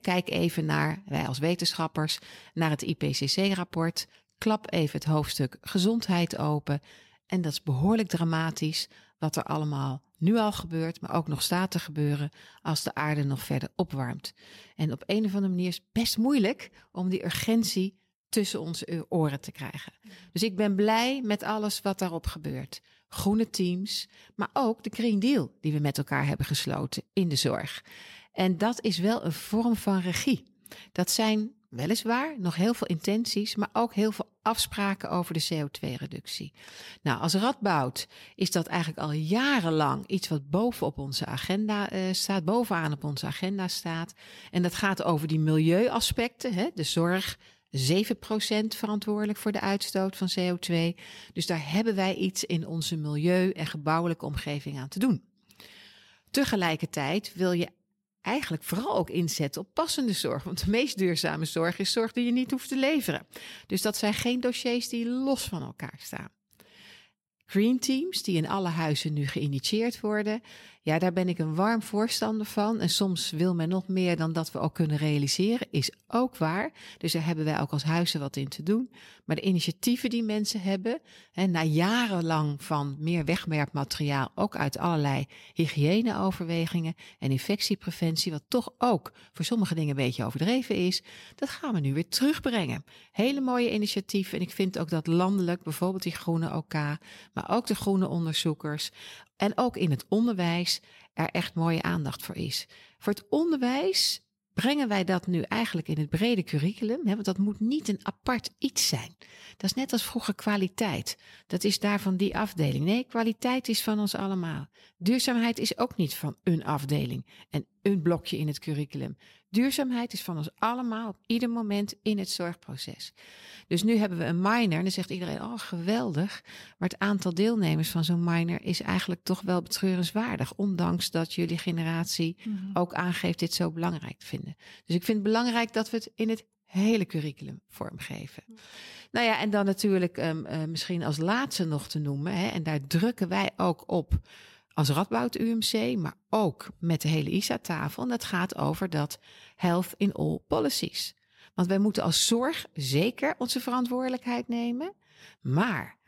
kijk even naar, wij als wetenschappers, naar het IPCC-rapport. Klap even het hoofdstuk gezondheid open. En dat is behoorlijk dramatisch wat er allemaal nu al gebeurt, maar ook nog staat te gebeuren als de aarde nog verder opwarmt. En op een of andere manier is het best moeilijk om die urgentie tussen onze oren te krijgen. Dus ik ben blij met alles wat daarop gebeurt groene teams, maar ook de Green Deal die we met elkaar hebben gesloten in de zorg. En dat is wel een vorm van regie. Dat zijn weliswaar nog heel veel intenties, maar ook heel veel afspraken over de CO2-reductie. Nou, als Radboud is dat eigenlijk al jarenlang iets wat bovenop onze agenda uh, staat, bovenaan op onze agenda staat. En dat gaat over die milieuaspecten, hè, de zorg, 7% verantwoordelijk voor de uitstoot van CO2. Dus daar hebben wij iets in onze milieu- en gebouwelijke omgeving aan te doen. Tegelijkertijd wil je eigenlijk vooral ook inzetten op passende zorg. Want de meest duurzame zorg is zorg die je niet hoeft te leveren. Dus dat zijn geen dossiers die los van elkaar staan. Green teams, die in alle huizen nu geïnitieerd worden, ja, daar ben ik een warm voorstander van. En soms wil men nog meer dan dat we ook kunnen realiseren, is ook waar. Dus daar hebben wij ook als huizen wat in te doen. Maar de initiatieven die mensen hebben, hè, na jarenlang van meer wegwerpmateriaal, ook uit allerlei hygiëneoverwegingen en infectiepreventie, wat toch ook voor sommige dingen een beetje overdreven is, dat gaan we nu weer terugbrengen. Hele mooie initiatieven. En ik vind ook dat landelijk, bijvoorbeeld die groene OK, maar ook de groene onderzoekers, en ook in het onderwijs er echt mooie aandacht voor is. Voor het onderwijs brengen wij dat nu eigenlijk in het brede curriculum? Hè? Want dat moet niet een apart iets zijn. Dat is net als vroeger kwaliteit. Dat is daarvan die afdeling. Nee, kwaliteit is van ons allemaal. Duurzaamheid is ook niet van een afdeling en een blokje in het curriculum. Duurzaamheid is van ons allemaal op ieder moment in het zorgproces. Dus nu hebben we een minor en dan zegt iedereen, oh geweldig. Maar het aantal deelnemers van zo'n minor is eigenlijk toch wel betreurenswaardig. Ondanks dat jullie generatie ook aangeeft dit zo belangrijk te vinden. Dus ik vind het belangrijk dat we het in het hele curriculum vormgeven. Nou ja, en dan natuurlijk um, uh, misschien als laatste nog te noemen, hè, en daar drukken wij ook op als Radboud UMC, maar ook met de hele ISA-tafel. En dat gaat over dat health in all policies. Want wij moeten als zorg zeker onze verantwoordelijkheid nemen, maar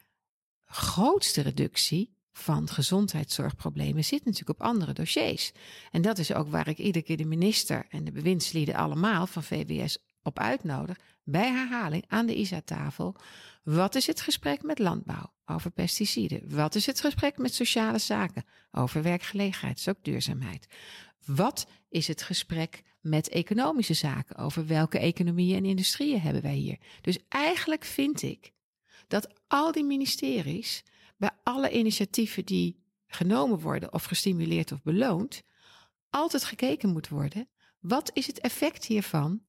grootste reductie van gezondheidszorgproblemen zit natuurlijk op andere dossiers. En dat is ook waar ik iedere keer de minister en de bewindslieden allemaal van VWS op uitnodig bij herhaling aan de ISA-tafel. Wat is het gesprek met landbouw over pesticiden? Wat is het gesprek met sociale zaken over werkgelegenheid, dus ook duurzaamheid? Wat is het gesprek met economische zaken over welke economieën en industrieën hebben wij hier? Dus eigenlijk vind ik dat al die ministeries bij alle initiatieven die genomen worden of gestimuleerd of beloond, altijd gekeken moet worden. Wat is het effect hiervan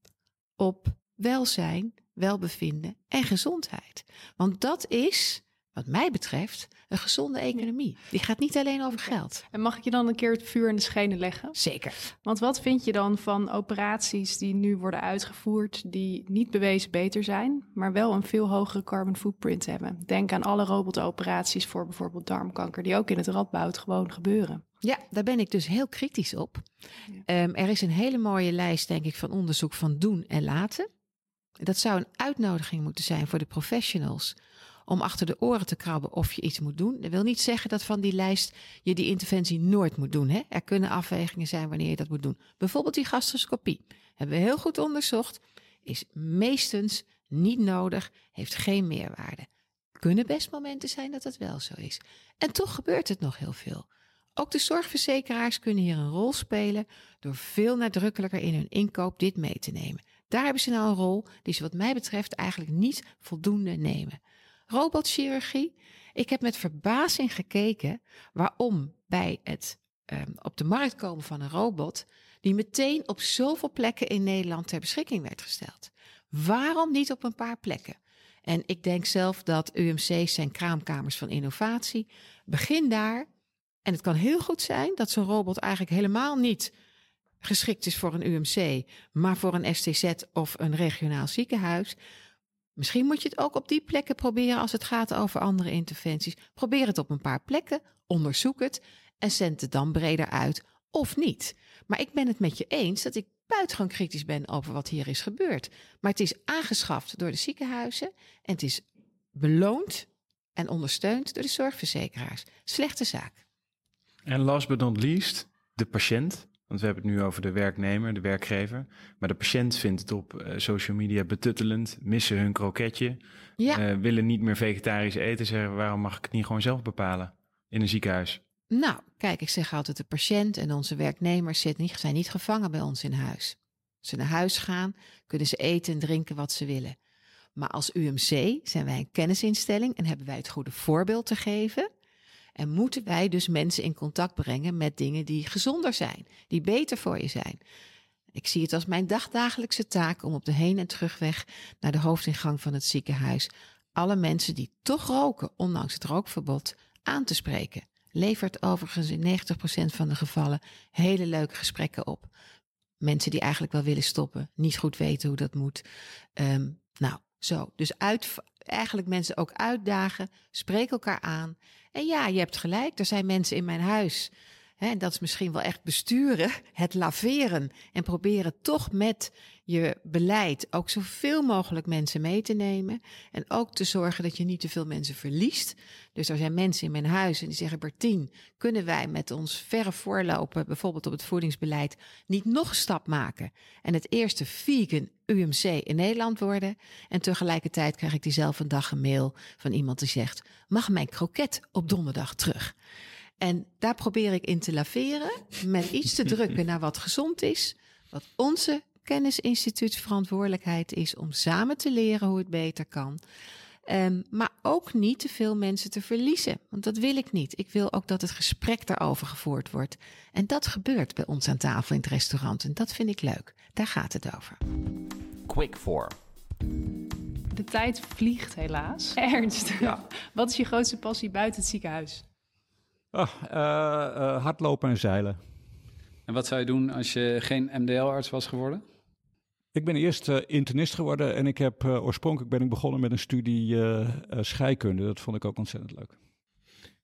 op welzijn, welbevinden en gezondheid. Want dat is, wat mij betreft, een gezonde economie. Die gaat niet alleen over geld. En mag ik je dan een keer het vuur in de schenen leggen? Zeker. Want wat vind je dan van operaties die nu worden uitgevoerd, die niet bewezen beter zijn, maar wel een veel hogere carbon footprint hebben? Denk aan alle robotoperaties voor bijvoorbeeld darmkanker, die ook in het radboud gewoon gebeuren. Ja, daar ben ik dus heel kritisch op. Ja. Um, er is een hele mooie lijst, denk ik, van onderzoek van doen en laten. Dat zou een uitnodiging moeten zijn voor de professionals om achter de oren te krabben of je iets moet doen. Dat wil niet zeggen dat van die lijst je die interventie nooit moet doen. Hè? Er kunnen afwegingen zijn wanneer je dat moet doen. Bijvoorbeeld die gastroscopie. Hebben we heel goed onderzocht. Is meestens niet nodig, heeft geen meerwaarde. Kunnen best momenten zijn dat het wel zo is. En toch gebeurt het nog heel veel. Ook de zorgverzekeraars kunnen hier een rol spelen door veel nadrukkelijker in hun inkoop dit mee te nemen. Daar hebben ze nou een rol die ze wat mij betreft eigenlijk niet voldoende nemen. Robotchirurgie. Ik heb met verbazing gekeken waarom bij het um, op de markt komen van een robot die meteen op zoveel plekken in Nederland ter beschikking werd gesteld. Waarom niet op een paar plekken? En ik denk zelf dat UMC's zijn kraamkamers van innovatie. Begin daar. En het kan heel goed zijn dat zo'n robot eigenlijk helemaal niet geschikt is voor een UMC, maar voor een STZ of een regionaal ziekenhuis. Misschien moet je het ook op die plekken proberen als het gaat over andere interventies. Probeer het op een paar plekken, onderzoek het en zend het dan breder uit of niet. Maar ik ben het met je eens dat ik buitengewoon kritisch ben over wat hier is gebeurd. Maar het is aangeschaft door de ziekenhuizen en het is beloond en ondersteund door de zorgverzekeraars. Slechte zaak. En last but not least, de patiënt. Want we hebben het nu over de werknemer, de werkgever. Maar de patiënt vindt het op uh, social media betuttelend, missen hun kroketje, ja. uh, willen niet meer vegetarisch eten. Zeggen waarom mag ik het niet gewoon zelf bepalen in een ziekenhuis? Nou, kijk, ik zeg altijd: de patiënt en onze werknemers zijn niet gevangen bij ons in huis. Als ze naar huis gaan, kunnen ze eten en drinken wat ze willen. Maar als UMC zijn wij een kennisinstelling en hebben wij het goede voorbeeld te geven. En moeten wij dus mensen in contact brengen met dingen die gezonder zijn, die beter voor je zijn. Ik zie het als mijn dagdagelijkse taak om op de heen- en terugweg naar de hoofdingang van het ziekenhuis alle mensen die toch roken, ondanks het rookverbod, aan te spreken. Levert overigens in 90% van de gevallen hele leuke gesprekken op. Mensen die eigenlijk wel willen stoppen, niet goed weten hoe dat moet. Um, nou, zo. Dus uit, eigenlijk mensen ook uitdagen, spreek elkaar aan. En ja, je hebt gelijk, er zijn mensen in mijn huis. Hè, dat is misschien wel echt besturen, het laveren. En proberen toch met je beleid ook zoveel mogelijk mensen mee te nemen. En ook te zorgen dat je niet te veel mensen verliest. Dus er zijn mensen in mijn huis en die zeggen: Bertien, kunnen wij met ons verre voorlopen, bijvoorbeeld op het voedingsbeleid, niet nog een stap maken? En het eerste vegan UMC in Nederland worden. En tegelijkertijd krijg ik diezelfde dag een mail van iemand die zegt: Mag mijn kroket op donderdag terug? En daar probeer ik in te laveren met iets te drukken naar wat gezond is, wat onze kennisinstituut verantwoordelijkheid is om samen te leren hoe het beter kan. Um, maar ook niet te veel mensen te verliezen. Want dat wil ik niet. Ik wil ook dat het gesprek daarover gevoerd wordt. En dat gebeurt bij ons aan tafel in het restaurant. En dat vind ik leuk. Daar gaat het over. Quick for. De tijd vliegt helaas. Ernst, ja. wat is je grootste passie buiten het ziekenhuis? Uh, uh, hardlopen en zeilen. En wat zou je doen als je geen MDL-arts was geworden? Ik ben eerst uh, internist geworden en ik heb uh, oorspronkelijk ben ik begonnen met een studie uh, scheikunde. Dat vond ik ook ontzettend leuk.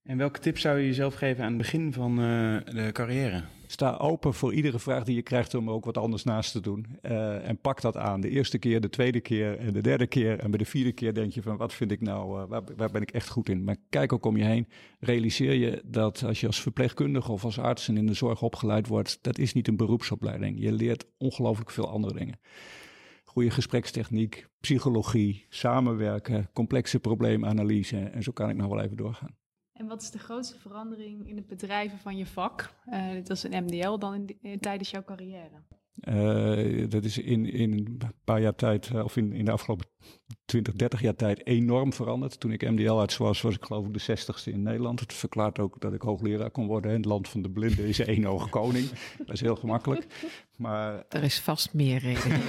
En welke tip zou je jezelf geven aan het begin van de carrière? Sta open voor iedere vraag die je krijgt om ook wat anders naast te doen. en pak dat aan. De eerste keer, de tweede keer en de derde keer. En bij de vierde keer denk je van wat vind ik nou, waar, waar ben ik echt goed in? Maar kijk ook om je heen. Realiseer je dat als je als verpleegkundige of als arts en in de zorg opgeleid wordt, dat is niet een beroepsopleiding. Je leert ongelooflijk veel andere dingen goede gesprekstechniek, psychologie, samenwerken, complexe probleemanalyse. En zo kan ik nog wel even doorgaan. En wat is de grootste verandering in het bedrijven van je vak? Uh, dit was een MDL dan in, in, tijdens jouw carrière. Uh, dat is in, in een paar jaar tijd, of in, in de afgelopen 20, 30 jaar tijd enorm veranderd. Toen ik MDL-arts was, was ik geloof ik de 60ste in Nederland. Het verklaart ook dat ik hoogleraar kon worden. In het land van de blinden is één oog koning. Dat is heel gemakkelijk. Maar, er is vast meer reden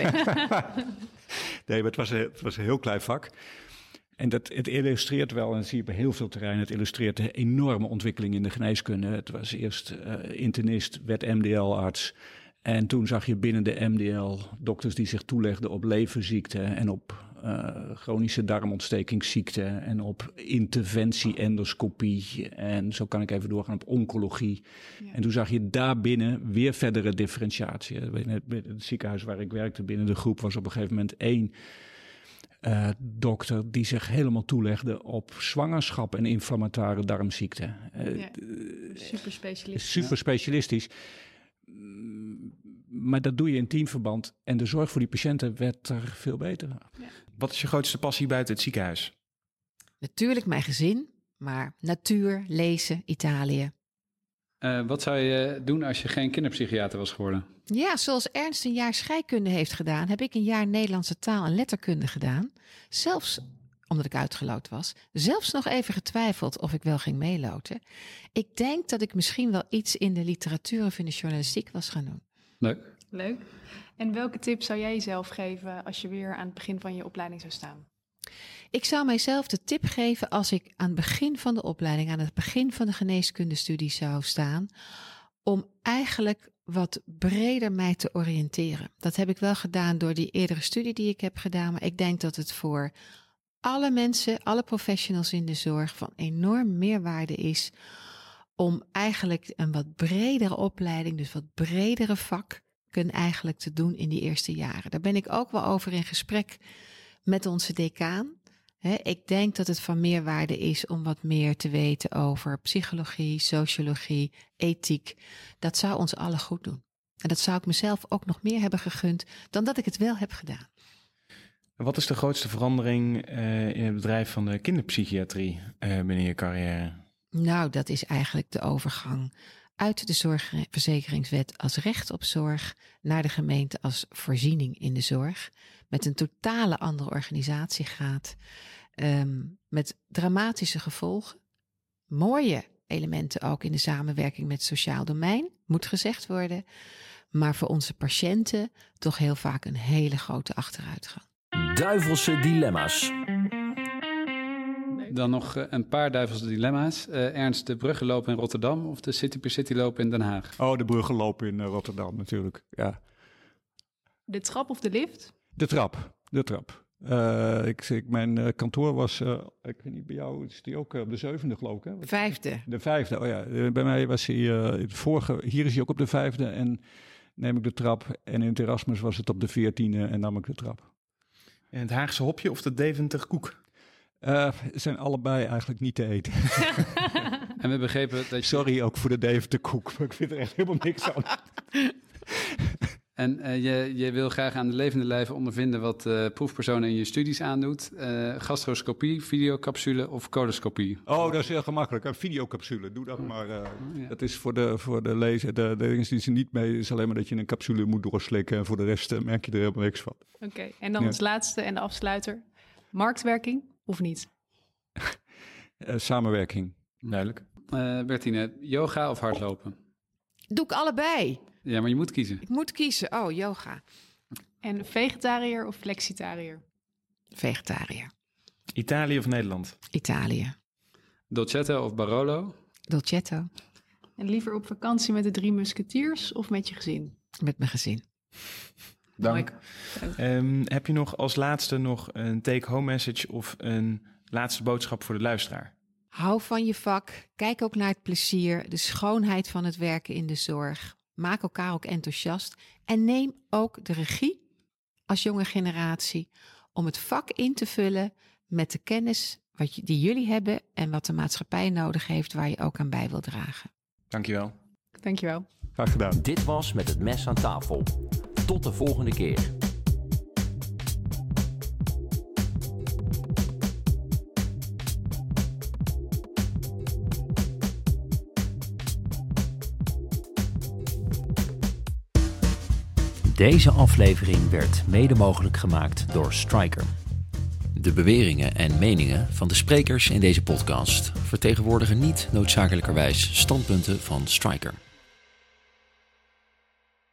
nee, maar het was, een, het was een heel klein vak. En dat, het illustreert wel, en dat zie je bij heel veel terreinen, het illustreert de enorme ontwikkeling in de geneeskunde. Het was eerst uh, internist, werd MDL-arts. En toen zag je binnen de MDL dokters die zich toelegden op leverziekten en op uh, chronische darmontstekingsziekten en op interventie-endoscopie. En zo kan ik even doorgaan op oncologie. Ja. En toen zag je daarbinnen weer verdere differentiatie. Binnen het ziekenhuis waar ik werkte, binnen de groep, was op een gegeven moment één uh, dokter die zich helemaal toelegde op zwangerschap en inflammatoire darmziekten. Uh, ja, super specialistisch. Super specialistisch. Maar dat doe je in teamverband en de zorg voor die patiënten werd er veel beter. Ja. Wat is je grootste passie buiten het ziekenhuis? Natuurlijk mijn gezin, maar natuur, lezen, Italië. Uh, wat zou je doen als je geen kinderpsychiater was geworden? Ja, zoals Ernst een jaar scheikunde heeft gedaan, heb ik een jaar Nederlandse taal en letterkunde gedaan. Zelfs omdat ik uitgeloot was, zelfs nog even getwijfeld of ik wel ging meeloten. Ik denk dat ik misschien wel iets in de literatuur of in de journalistiek was gaan doen. Leuk. Leuk. En welke tip zou jij jezelf geven als je weer aan het begin van je opleiding zou staan? Ik zou mijzelf de tip geven als ik aan het begin van de opleiding, aan het begin van de geneeskundestudie zou staan, om eigenlijk wat breder mij te oriënteren. Dat heb ik wel gedaan door die eerdere studie die ik heb gedaan, maar ik denk dat het voor alle mensen, alle professionals in de zorg van enorm meerwaarde is om eigenlijk een wat bredere opleiding, dus wat bredere vak, kunnen eigenlijk te doen in die eerste jaren. Daar ben ik ook wel over in gesprek met onze decaan. Ik denk dat het van meerwaarde is om wat meer te weten over psychologie, sociologie, ethiek. Dat zou ons allen goed doen. En dat zou ik mezelf ook nog meer hebben gegund dan dat ik het wel heb gedaan. Wat is de grootste verandering uh, in het bedrijf van de kinderpsychiatrie uh, binnen je carrière? Nou, dat is eigenlijk de overgang uit de zorgverzekeringswet als recht op zorg naar de gemeente als voorziening in de zorg. Met een totale andere organisatiegraad. Um, met dramatische gevolgen. Mooie elementen ook in de samenwerking met het sociaal domein, moet gezegd worden. Maar voor onze patiënten toch heel vaak een hele grote achteruitgang. Duivelse dilemma's. Dan nog eh, een paar duivelse dilemma's. Uh, Ernst, de bruggenloop in Rotterdam of de City per City loop in Den Haag? Oh, de bruggenloop in uh, Rotterdam natuurlijk, ja. De trap of de lift? De trap, de trap. Uh, ik, ik, mijn kantoor was, ik weet niet, bij jou is die ook op de zevende geloof ik hè? Vijfde. De vijfde, oh ja. Bij mij was hij, het vorige, hier is hij ook op de vijfde en neem ik de trap. En in het Erasmus was het op de veertiende en nam ik de trap. En het Haagse hopje of de Deventer koek? Uh, zijn allebei eigenlijk niet te eten. en we begrepen dat je... Sorry ook voor de Deventer koek, maar ik vind er echt helemaal niks aan. En uh, je, je wil graag aan de levende lijve ondervinden wat uh, proefpersonen in je studies aandoet. Uh, gastroscopie, videocapsule of coloscopie? Oh, dat is heel gemakkelijk. Een videocapsule, doe dat maar. Ja. Dat is voor de, voor de lezer. De, de dingen die ze niet mee is alleen maar dat je een capsule moet doorslikken. En voor de rest merk je er helemaal niks van. Oké, okay. en dan ja. als laatste en de afsluiter. Marktwerking of niet? samenwerking. Duidelijk. Bertine, yoga of hardlopen? Doe ik allebei. Ja, maar je moet kiezen. Ik moet kiezen. Oh, yoga. En vegetariër of flexitariër? Vegetariër. Italië of Nederland? Italië. Dolcetto of Barolo? Dolcetto. En liever op vakantie met de drie musketiers of met je gezin? Met mijn gezin. Dank. Um, heb je nog als laatste nog een take-home message of een laatste boodschap voor de luisteraar? Hou van je vak. Kijk ook naar het plezier, de schoonheid van het werken in de zorg. Maak elkaar ook enthousiast. En neem ook de regie als jonge generatie om het vak in te vullen met de kennis wat je, die jullie hebben en wat de maatschappij nodig heeft, waar je ook aan bij wil dragen. Dankjewel. Dankjewel. Graag gedaan. Dit was Met het Mes aan tafel. Tot de volgende keer. Deze aflevering werd mede mogelijk gemaakt door Striker. De beweringen en meningen van de sprekers in deze podcast vertegenwoordigen niet noodzakelijkerwijs standpunten van Striker.